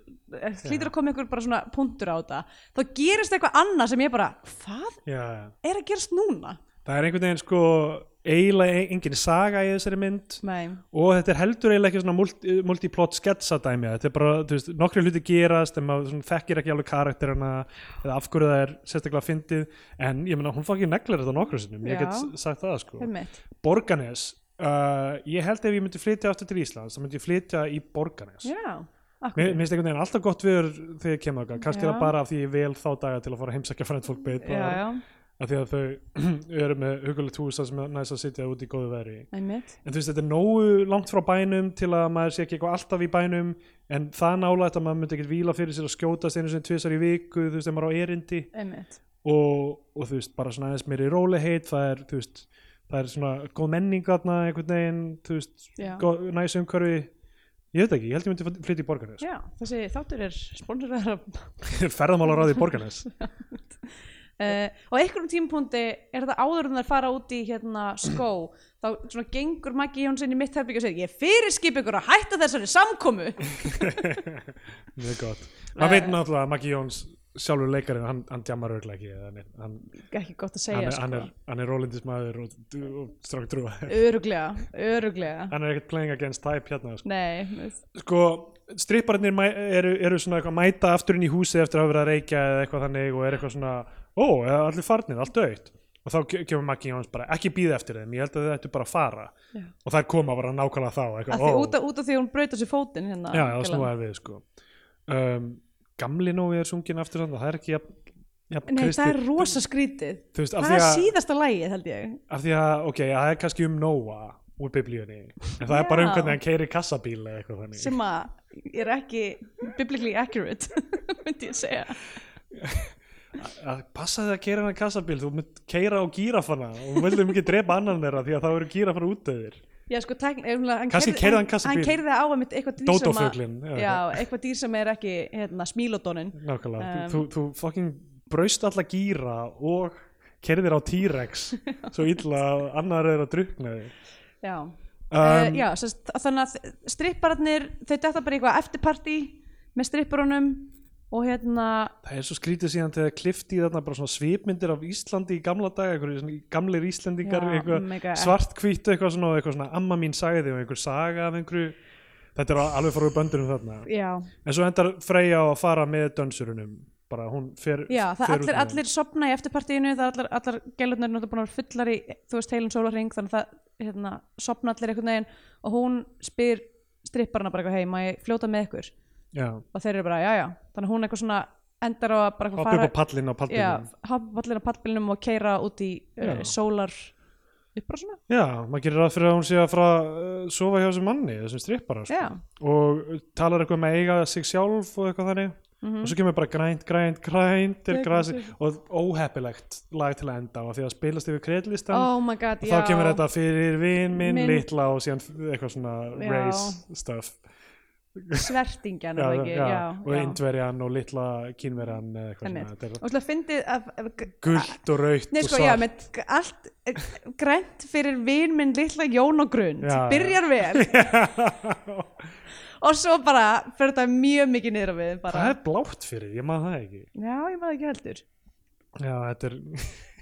hlýtur að koma einhver bara svona punktur á þetta þá gerist eitthvað annað sem ég bara hvað já, já. er að gerast núna? það er einhvern veginn sko eiginlega engin saga í þessari mynd. Nei, og þetta er heldur eiginlega ekki svona multi, multiplot sketsadæmi þetta er bara, þú veist, nokkri hluti gerast en maður þekkir ekki alveg karakterina eða af hverju það er sérstaklega fyndið. En ég meina hún fokkin neglir þetta nokkru sinnum ég get sagt það sko. Borganes, uh, ég held ef ég myndi flytja aftur til Íslands, þá myndi ég flytja í Borganes. Já, Mér finnst einhvern veginn alltaf gott viður þegar ég kemur kannski það bara af því ég vel þá daga til að fara að heimsækja frænt fólk já, af því að þau eru með hugulegt hús sem er næst að sitja út í góðu veri einmitt. En þú veist þetta er nógu langt frá bænum til að maður sé ekki eitthvað alltaf í bænum en það nálægt að maður myndi ekkert víla fyrir sér að skjótast einu sem tvisar í viku þú veist, þegar maður er á erindi. Og, og þú veist, bara svona aðeins meiri róleheit það er, þú veist, það er svona góð menning þarna einhvern veginn, þú veist góð, næs umhverfi. Ég veit ekki, ég held ég myndi flytja í Borgarnes. Já, þessi þáttur er sponsorað af ferðamálaráði í Borgarnes Uh, á einhverjum tímapunkti er þetta áður en þær fara út í hérna skó. Þá svona gengur Maggi Jónsson í mitt herbyggja og segir ég fyrirskip ykkur að hætta þessari samkomu. Mjög gott, maður veit náttúrulega að Maggi Jóns sjálfur leikarinn, hann, hann djammar örglega ekki neitt. hann, ekki gott að hann, segja er, hann, sko. er, hann er rólindismæður og, og strák trúa. Öruglega, öruglega hann er ekkert playing against type hérna sko, nei, sko stripparnir mæ- eru, eru svona eitthvað mæta aftur inn í húsi eftir að hafa verið að reykja eða eitthvað þannig og er eitthvað svona ó, allir farnir, allt döitt og þá ke- kemur Maggi Jóns bara, ekki býða eftir þeim ég held að þau ættu bara að fara. Já. og þær koma bara nákvæmlega þá að eitthvað, því, ó, út, af, út af því að hún braut á sér fótinn hérna, já, já, Gillan. snúaði við sko. Um, gamli nóvi er sungin aftur það er ekki jafn, jafn nei, það er rosa skrítið veist, það er að, síðasta lagið held ég. Af því að ok, það er kannski um Nóa úr biblíunni, en það er bara um Já. hvernig hann keiri kassabíl eða eitthvað þannig. Sem að er ekki biblically accurate myndi ég segja að passaði að keira hann kassabíl þú mynd keira á gírafana og þú vildum ekki drepa annan þeirra því að það eru gírafana útöðir já sko, tækn, hann keirði á einmitt eitthvað dýr sem að Dótófuglin já, eitthvað dýr sem er ekki hérna, smílódonin. Nákvæmlega, Um, þú, þú fucking braust alla gíra og kerðir á T-Rex. Svo illa að annar er að drukna þig. Já, um, uh, já sest, þannig að strippararnir þau detta bara eitthvað eftirparti með stripparunum og hérna það er svo skrítið síðan þegar klifti í þarna bara svona svipmyndir af Íslandi í gamla daga, einhverju svona gamlir Íslendingar Já, eitthvað svona, eitthvað svona amma mín sagði og einhver saga af einhverju. Þetta er alveg fara úr böndunum þarna. Já, en svo endar Freyja á að fara með dönsurunum bara hún fer, já fer út allir, allir sopna í eftirpartíinu það allar, allar gælurnar er vera fullar í þú veist heilin sólarring þannig að það hérna, sopna allir einhvern veginn. Og hún spyr stripparana bara eitthvað hei, má ég fljóta með ykkur já, og þeir eru bara, já já, þannig að hún eitthvað svona endar á að bara hoppa upp á pallin á já, pallbílum hoppa pallin á pallbílnum og keira út í uh, Já. sólar uppbrásuna já, maður gerir ráð fyrir að hún sé að fara að uh, sofa hjá þessum manni, þessum strippara sko. já, og talar eitthvað með að eiga sig sjálf og eitthvað þannig. Mhm. og svo kemur bara grænt, grænt, grænt og óheppilegt lag til að enda á því að spilast yfir kreðlistan oh god, og já. þá kemur þetta fyrir vin minn, Minn- litla og síðan eitthvað svona Já. race stuff svertingjan er það ekki, já, og já. indverjan og litla kínverjan og þú fyndið gult og rautt Nei, og sko, svart. allt eh, grænt fyrir vin minn litla Jón og Grund, byrjar vel. Og svo bara fyrir þetta mjög mikið niður við bara, það er blátt fyrir, ég maður það ekki. Já, ég maður ekki heldur. Já, þetta er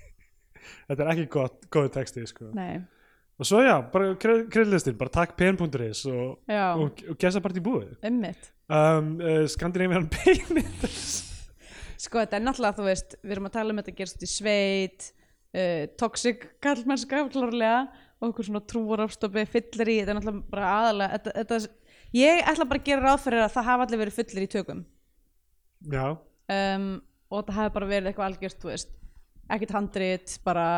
þetta er ekki gott, góðu texti sko. Nei, og svo já, bara kreðlistin bara takk pen.is og, og, og gesa bara í búið. Ummitt um, uh, Skandinavian Payments Sko, þetta er náttúrulega, þú veist, við erum að tala um þetta gerst í sveit uh, toxic kallmennska klárlega og okkur svona trúarafstofi fyllir í, þetta er náttúrulega bara aðalega þetta, þetta, ég ætla bara að gera ráð fyrir að það hafa allir verið fullir í tökum. Já, um, og það hafi bara verið eitthvað algjört, þú veist ekkert handrit, bara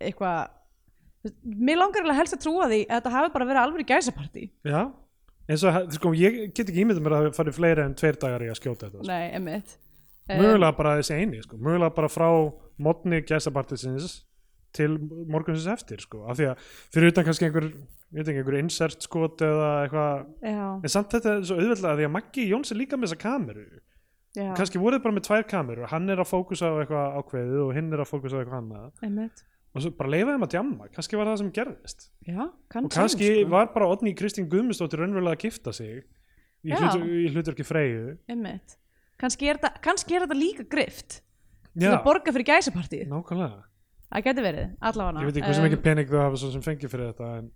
eitthvað mér langar eiginlega helst að trúa því að þetta hafi bara verið alveg gæsapartí. Já eins og sko, ég get ekki ímyndum mér að það farið fleiri en tveir dagar í að skjóta þetta sko. nei, emmitt mögulega bara þessi eini sko. mögulega bara frá modni gæsapartisins til morgunsins eftir sko. af því að fyrir utan kannski einhver, einhver insert skot eða eitthvað. En samt þetta er svo auðveldlega því að Maggi Jóns er líka með þessa kameru. Já, kannski voruð bara með tvær kameru hann er að fókusa á eitthvað ákveðið og hinn er að fókusa á eitthvað annað og svo bara leifa þeim að djamma, kannski var það sem gerðist. Já, og kannski, kannski sko. var bara Odni Kristín Guðmundsdóttir raunverulega að gifta sig í, Já. hlut, í hlutverki Einmitt. Kannski er, þetta, kannski er þetta líka grift til að borga fyrir gæsapartíð nákvæmlega. Það geti verið, allavega. Ég veit ekki hversu mikið pening þú hafa sem fengið fyrir þetta en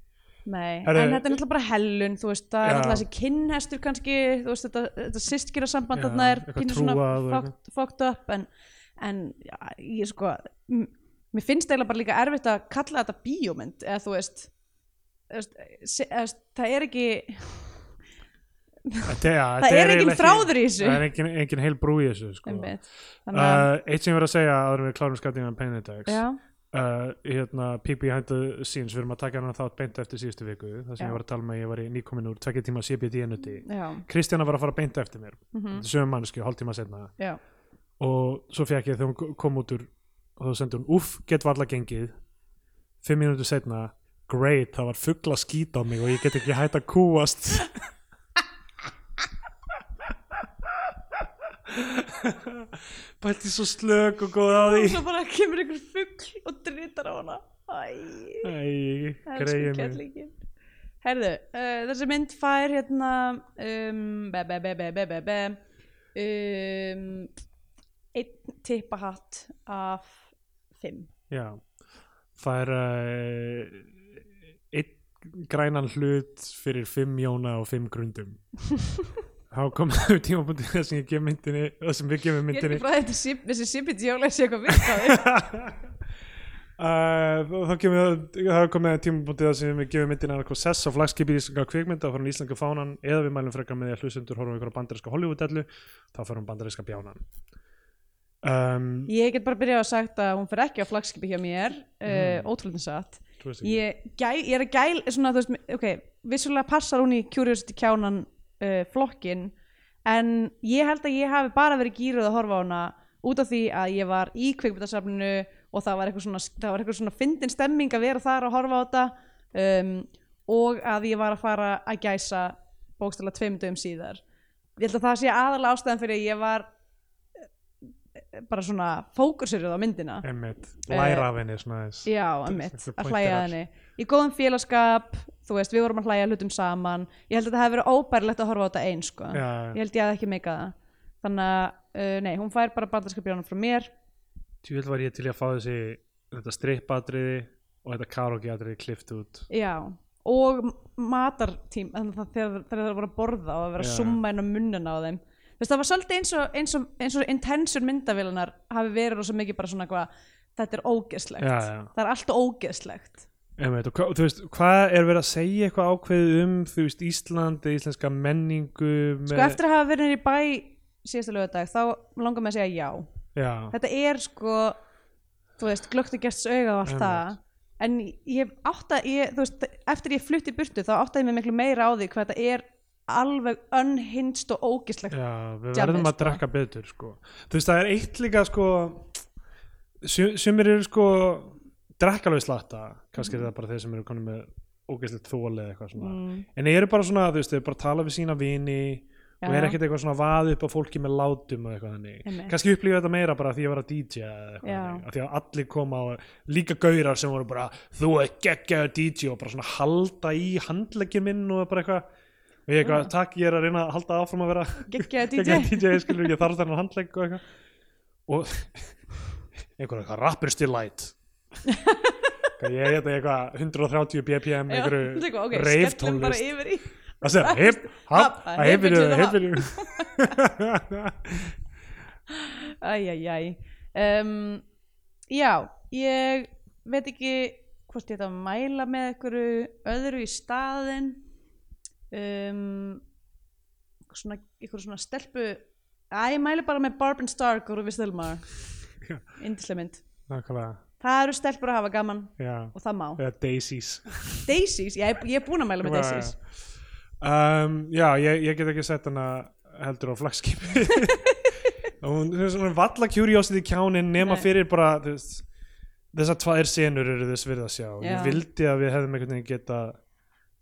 nei, Herru- en þetta er náttúrulega bara hellun þú veist, það er náttúrulega þessi kinnhestur kannski, þú veist, þetta, þetta systkira samband þarna er pínu svona trúað og fucked, fucked up en, en já, ég sko mér finnst eiginlega bara líka erfitt að kalla þetta bíómynd, eða þú veist veist, veist, það er ekki þetta, ja, það er engin þráður í þessu. Það er engin, engin heil brú í þessu sko. Að, uh, Eitt sem ég verið að segja en við klárum skattingan já, uh, hérna, Peek Behind the Scenes við erum að taka hann þátt beint eftir síðustu viku það sem Já. ég var að tala með, ég var í nýkomin úr tvekja tíma CBD nuti já, Kristjana var að fara beint eftir mér mhm, sögum mannsku, hálftíma setna já. Og svo fekk ég þegar hún kom út úr og þá sendi hún, uff, get varla gengið. Fimm mínútur setna great, það var fuggla skít á mig og ég get ekki hægt að kúast bælti svo slök og góð á því. og svo bara kemur einhver fugl og dritar á hana. Æ, Æ, elsku greið mig herðu, uh, þessi mynd fær hérna um, be, be, be, be, be, be um, einn tippahatt af fimm. Já, það er uh, einn grænan hlut fyrir fimm jóna og fimm grundum. Þá kom það tímapunkti þar sem ég gef myndinni það sem við gefum ég er myndinni. ekki frá þetta sip- þessi sipit jóla sé eitthvað virkaði uh, þá kemur það komið tímapunkti þar sem við gefum myndinni annað sess á flagskipi íslenska kvikmynda frá íslenska fánan eða við mælum frekar með því að hlustendur horfum ykkur á bandaríska Hollywood-dellu þá fyrir bandaríska bjánan um, ég get bara byrjað að sagt að hún fer ekki á flagskipi hjá mér uh, Mm. ótrúlega satt. Ég, ég er að gæl svona, veist, ok, vissulega passar hún í Curiosity kjánan uh, flokkin en ég held að ég hafi bara verið gýruð að horfa á hana út af því að ég var í kvikmyndasafninu og það var eitthvað svona, eitthvað svona fyndin stemming að vera þar að horfa á þetta um, og að ég var að fara að gæsa bókstala tveim dögum síðar. Ég held að það sé aðalega ástæðan fyrir að ég var eh, bara svona fókusiruð á myndina. Einmitt, læra af henni svona þess Já, Einhver að hlæja að henni. Í góðum félagskap, þú veist, við vorum að hlæja hlutum saman. Ég held að þetta hefði verið óbærilegt að horfa á þetta einn, sko. Já, Ég held ég að ekki meika það. Þannig að, uh, nei, hún fær bara bandarska bjónum frá mér. Tjúvel var ég til að fá þessi þetta strippatriði og þetta karaoke-atriði klift út. Já, og matartím þegar, það voru að borða og að vera að summa inn á munnuna á þeim veist, það var svolítið eins og, eins og, eins og intensur myndavélunar hafi verið rosa mikið bara svona eitthvað þetta er ógeðslegt, Já, já. það er allt ógeðslegt. Einmitt, og hva, þú veist, hvað er verið að segja eitthvað ákveðið um þú veist, Ísland, íslenska menningu með, Sko eftir að hafa verið niður í bæ síðasta lögadag þá langar mig að segja já. Já, þetta er sko þú veist, glöggt að gerst auga og allt það. En ég átta ég, þú veist, eftir ég flutti í burtu þá áttaði ég mig miklu meira á því hvað þetta er alveg unhinged og ógislegt já, við verðum að sko. drekka betur sko. þú veist, það er eitt líka sko sum- sumir eru sko drekka alveg slatta kannski er það bara þeir sem eru konum með ógæslegt þóli eða eitthvað svona mm, en þeir eru bara svona, þú veist, þeir bara tala við sína vini og Já. er ekkert eitthvað svona vað upp á fólki með látum og eitthvað þannig Einmitt. kannski upplifa þetta meira bara því að vera DJ eða eitthvað Já. þannig, af því að allir koma á líka gaurar sem voru bara þú er geggjaður DJ og bara svona halda í handleggin minn og bara eitthvað og ég eitthvað, takk, ég er að reyna að halda áfram að vera geggjaði DJ DJ, skilur, ég þarf þennan handlegg og eitthvað. Og einhver eitthvað, rapper still light. Ég heita eitthvað 130 bpm einhverju líka, ok, rave skellum bara tónlist yfir í Það segja, hip, hap, Hap, að hipinu, hip hipinu Æjæjæj um, Já, ég veit ekki hvort ég ætla að mæla með einhverju öðru í staðinn um, svona, einhverju svona stelpu Æ, ég mæli bara með Barb and Stark og Rúfi Stilmar Já. Indislega mynd. Nákvæmlega, Það eru stelpur að hafa gaman já, og það má. Eða Daisies. Daisies, ég, ég er búin að mæla með Daisies. Um, Já, ég, ég get ekki sett hana heldur á flagskipi hún er svona valla curiosity kjánin nema Nei. fyrir bara þú veist, þessar tvær senur eru þess virða að sjá Já. ég vildi að við hefðum einhvern veginn geta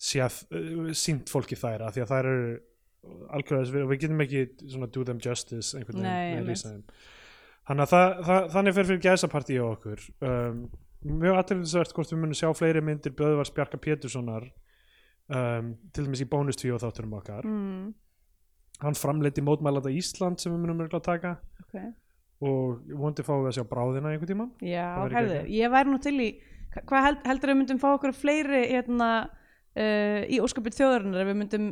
sínt fólki þær af því að þær eru algjörlega við getum ekki svona do them justice einhvern veginn þannig að þannig fer fyrir gæsapartí á okkur. Um, mjög aðtilsvert hvort við munum sjá fleiri myndir Böðvars Bjarka Péturssonar um, til dæmis í bónustvíu og þátturum okkar. Mm, hann framleiti mótmælanda Ísland sem við munum örgulega taka. Okay. og vondi fáum við að sjá bráðina einhvern tímann. Já, herðu, ég væri nú til í hva- hvað held, heldur við myndum fá okkur fleiri hérna, uh, í óskapið þjóðarinnar ef við myndum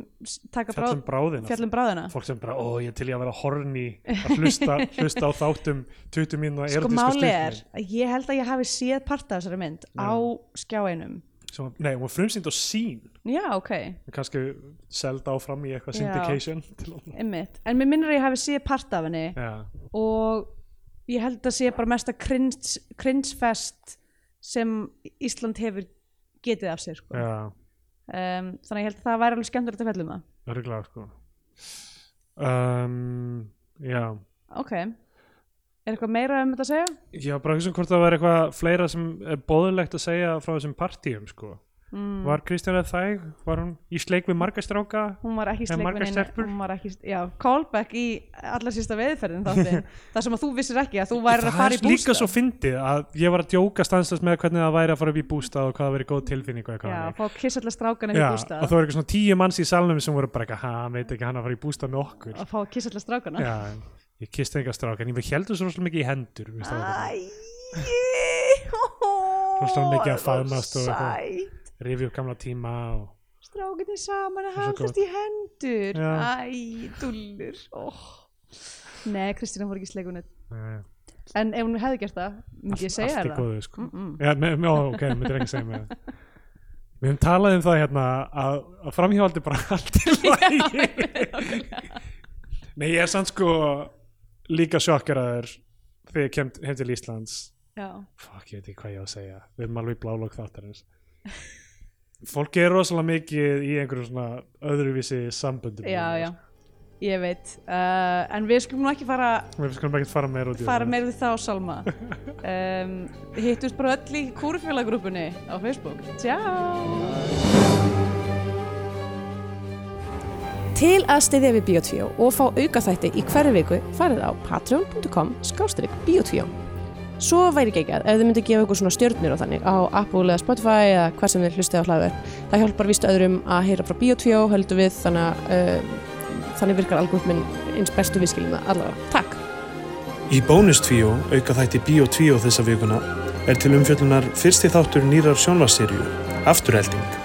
taka fjallum bráðina. fjallum bráðina. Fólk sem bara, ó ég til í að vera horni að hlusta, hlusta á þáttum 20 mínu sko máli er að ég held að ég hafi séð part af þessari mynd á skjáinum Sem, nei, hún var frumsýnd á sín Já, ok, kannski seld áfram í eitthvað syndication. Að- en mér minnir að ég hafi séð part af henni. Já, og ég held að sé bara mesta cringe, cringe fest sem Ísland hefur getið af sér sko. já, um, þannig að ég held að það væri alveg skemmtilegt að fellum það örgulega sko um, já ok, er eitthvað meira um þetta að segja? Já, bara hugsa um hvort það var eitthvað fleira sem er bóðulegt að segja frá þessum partíum sko. Mm. Var Kristjana Þæg, var hún í sleik við marga stráka? hún var ekki En margar sleikvinni stelpur? hún var ekki, já, callback í allar sísta veðferðin þáttin það sem að þú vissir ekki að þú væri að fara í Það er líka svo fyndið að ég var að djóka stanslast með hvernig það væri að fara upp í bústað og hvað það væri góð tilfinning og eitthvað já, fá kiss allar strákana í Já, bústað. og það var eitthvað svona tíu manns í salnum sem voru bara eitthvað, ha, hann veit ekki hann að fara í bústað með okkur. Að fá kiss allar strákana. Já, ég kisti enga stráka en ég heldur svo mikið í hendur rifi upp gamla tíma og strákinni saman að haldast í hendur Já. æ, dullur oh. nei, Kristína fór ekki uh, en ef hún hefði gert það myndi ég segja það góðu sko. mm -mm. Já, ne, ó, ok, myndir ekki segja mig það. Við höfum talað um það hérna að, að framhjóðaldi bara allt í lagi. Nei, ég er samt sko líka sjokkaraður þegar ég kem heim til Íslands. já, Fuck, ég veit ekki hvað ég á að segja. Við erum alveg í blálokk þáttarins. Fólk er rosalega mikið í einhverjum svona öðruvísi samböndum. já, já. ég veit, uh, en við skulum nú ekki fara Við skulum ekki fara meira út í fara meira við þá Salma. Um, hittust bara öll í kúrufélagrúpunni á Facebook. Ciao Til að styðja við Bíotvíó og fá aukaþætti í hverju viku farið á patreon.com skástrík Bíotvíó Svo væri ekki ekki að ef þið myndi gefa ykkur svona stjörnir og þannig á Apple eða Spotify eða hvað sem þið hlustið á hlaðverð það hjálpar víst öðrum að heyra frá Bíotvíó höldum við þannig að uh, þannig virkar algoritminn eins bestu viðskilina allavega. Takk! Í bónustvíó, auka þætti 2 þessa vikuna, er til umfjöllunar fyrsti þáttur nýrar sjónvarsserju, Afturhelding.